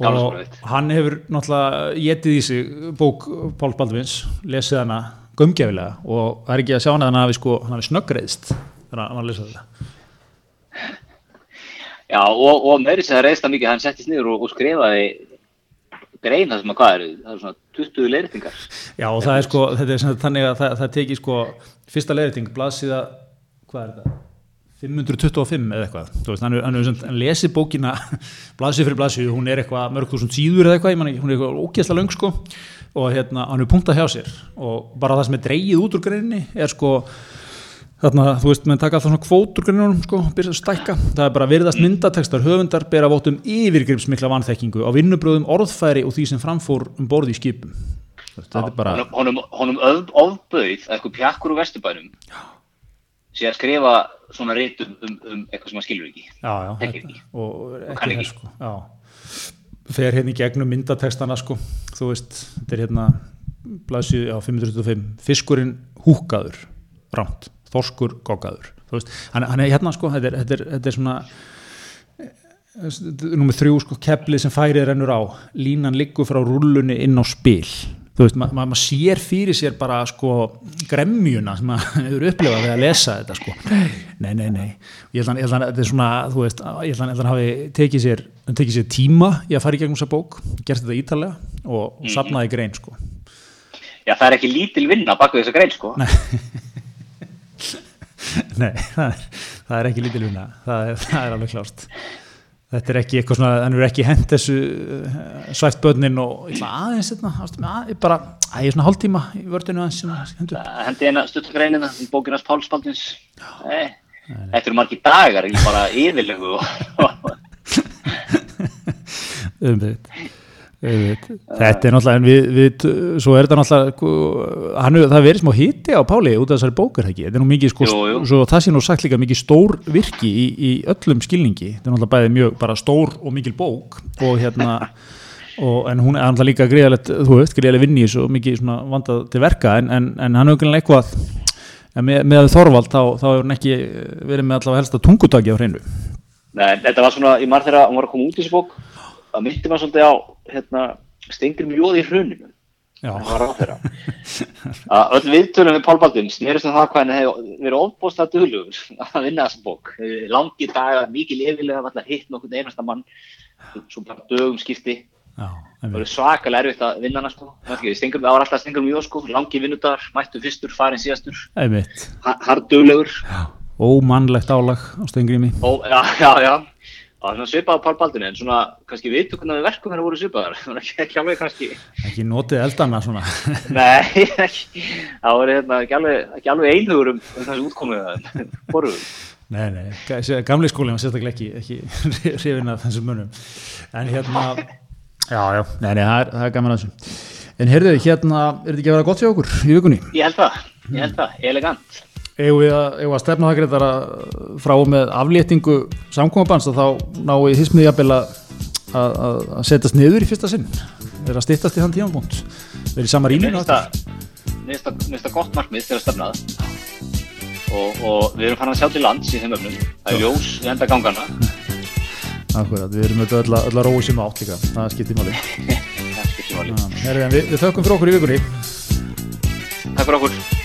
og hann hefur náttúrulega getið í sig bók Pál Baldvins, lesið hana gömgefilega og það er ekki að sjá hana að hann hafi sko, hann hafi snöggreiðst þegar hann var að lesa þetta Já, og, og meiri sem það reyðst það mikið, hann settist niður og, og skrifaði greina sem að hvað eru, það eru svona 20 leiritingar. Já og það er sko, þetta er þannig að það, það teki sko fyrsta leiðriting, blaðsíða hvað er þetta? 525 eða eitthvað. Veist, hann, er, hann, er, hann lesi bókina [LAUGHS] blaðsið fyrir blaðsið, hún er eitthvað mörg þúsund síður eða eitthvað, ég man ekki, hún er eitthvað ógeðslega löng sko. Og hérna, hann er punktað hjá sér. Og bara það sem er dreigið út úr greininni er sko þarna, þú veist, menn taka alltaf svona kvót úr greininunum sko, byrja að stækka, það er bara virðast myndatekstar höfundar bera vótum yfirgripsmikla vanþekkingu á vinnubröðum, orðfæri og því sem framfór um borði í skipum. Þetta er bara honum, honum ofbauð að eitthvað pjakkur úr vesturbænum sé að skrifa svona reytum um, um eitthvað sem maður skilur ekki já, já, þetta, ekki. og ekki ekki. hér sko já. fer hérna í gegnum myndatextana sko, þú veist, þetta er hérna blaðsju á 525 fiskurinn húkaður rámt, þorskur goggaður þú veist, hann, hann er hérna sko þetta er, þetta er, þetta er svona nummið þrjú sko keflið sem færið rennur á línan liggur frá rúllunni inn á spil þú veist, maður ma ma sér fyrir sér bara sko gremjuna sem maður [LAUGHS] hefur upplifað við að lesa þetta sko. Nei, nei, nei, ég held að, þetta er svona, þú veist, ég held að, hann hafi tekið sér, tekið sér tíma í að fara í gegnum þessa bók, gert þetta ítalega og, og safnaði grein sko. Já það er ekki lítil vinna bak við þessa grein sko. Nei. [LAUGHS] Nei, það er, það er ekki lítil vinna, það er, það er alveg klárt. Þetta er ekki eitthvað svona, hann er ekki hent þessu uh, svæft börnin og ég ætla aðeins þetta, ástum, að, ég bara, að ég er svona hálftíma í vördinu aðeins. Það hendi eina stuttagreinina um bókinast Páls Baldvins. Nei, þetta eru margir dagar ekki bara yfirlegu og [LAUGHS] Um, þetta er náttúrulega, við, við, svo er þetta náttúrulega, hann, er- það er verið smá hiti á Páli út af þessari bókar ekki, þetta er nú mikið, sko, Jú, jú. svo það sé nú sagt líka mikið stór virki í, í öllum skilningi, þetta er náttúrulega bæðið mjög bara stór og mikil bók og hérna, [LAUGHS] og, en hún er náttúrulega líka greiðalegt, þú veist, greiðaleg vinni og mikið svona vandað til verka, en, en, en hann hefur greinlega eitthvað, en með, með Þorvald þá, þá hefur hann ekki verið með allavega helsta tungutaki á hreinu. Nei, þetta var svona, ég marð þegar hún var að koma út í þessu bók það myndi maður svolítið á hérna, stengir mjóð í hruninu. Það var á þeirra að öll viðtölum við Pál Baldvin snerist um það hvað hann hefði verið ofbóðslega duglugur að vinna þessa bók. Eh, langi dagar, mikil yfirlega allar hitt nokkurn einasta mann. Svo bara dögum skipti. Já, það var svakalega erfitt að vinna hana sko. Það var alltaf stengur mjög sko, langi vinnudagar, mættu fyrstur, farin síðastur. Einmitt. harduglegur ómannlegt álag á stengriðmi og já, já, já það var svipað á Pál Baldvin en svona kannski viðtökuna við verkum þeirra voru svipaðar. [LAUGHS] Það var ekki, alveg kannski ekki notið eldana svona. [LAUGHS] Nei, ekki, það voru hérna, ekki alveg, ekki alveg einhugur um, um þessu það, voru nei, nei, ga- gamli skólinn var sérstaklega ekki, ekki [LAUGHS] hrifin af þessum munum en hérna já, já, nei, nei, það er, það er gaman að þessu. En heyrðu, hérna, er þetta ekki að vera gott hjá okkur í vikunni? Ég held það, ég held það, elegant Eigum við að, við að stefna það greiðar frá og með afléttingu samkomabans og þá náu í hismið jafnvel að, að, að- að setjast niður í fyrsta sinn. Er að styttast í þann tímanbúnt verið í sama finnst það gott markmið til að stefna það og, og við erum farin að sjá til lands í þeim öfnum það er ljós við enda gangana Akkurat, við erum öll að- öll að rói sem átt líka, það skiptir máli. [LAUGHS] Það skiptir máli. Herri, en við, við þökkum fyrir okkur í vikunni. Takk fyrir okkur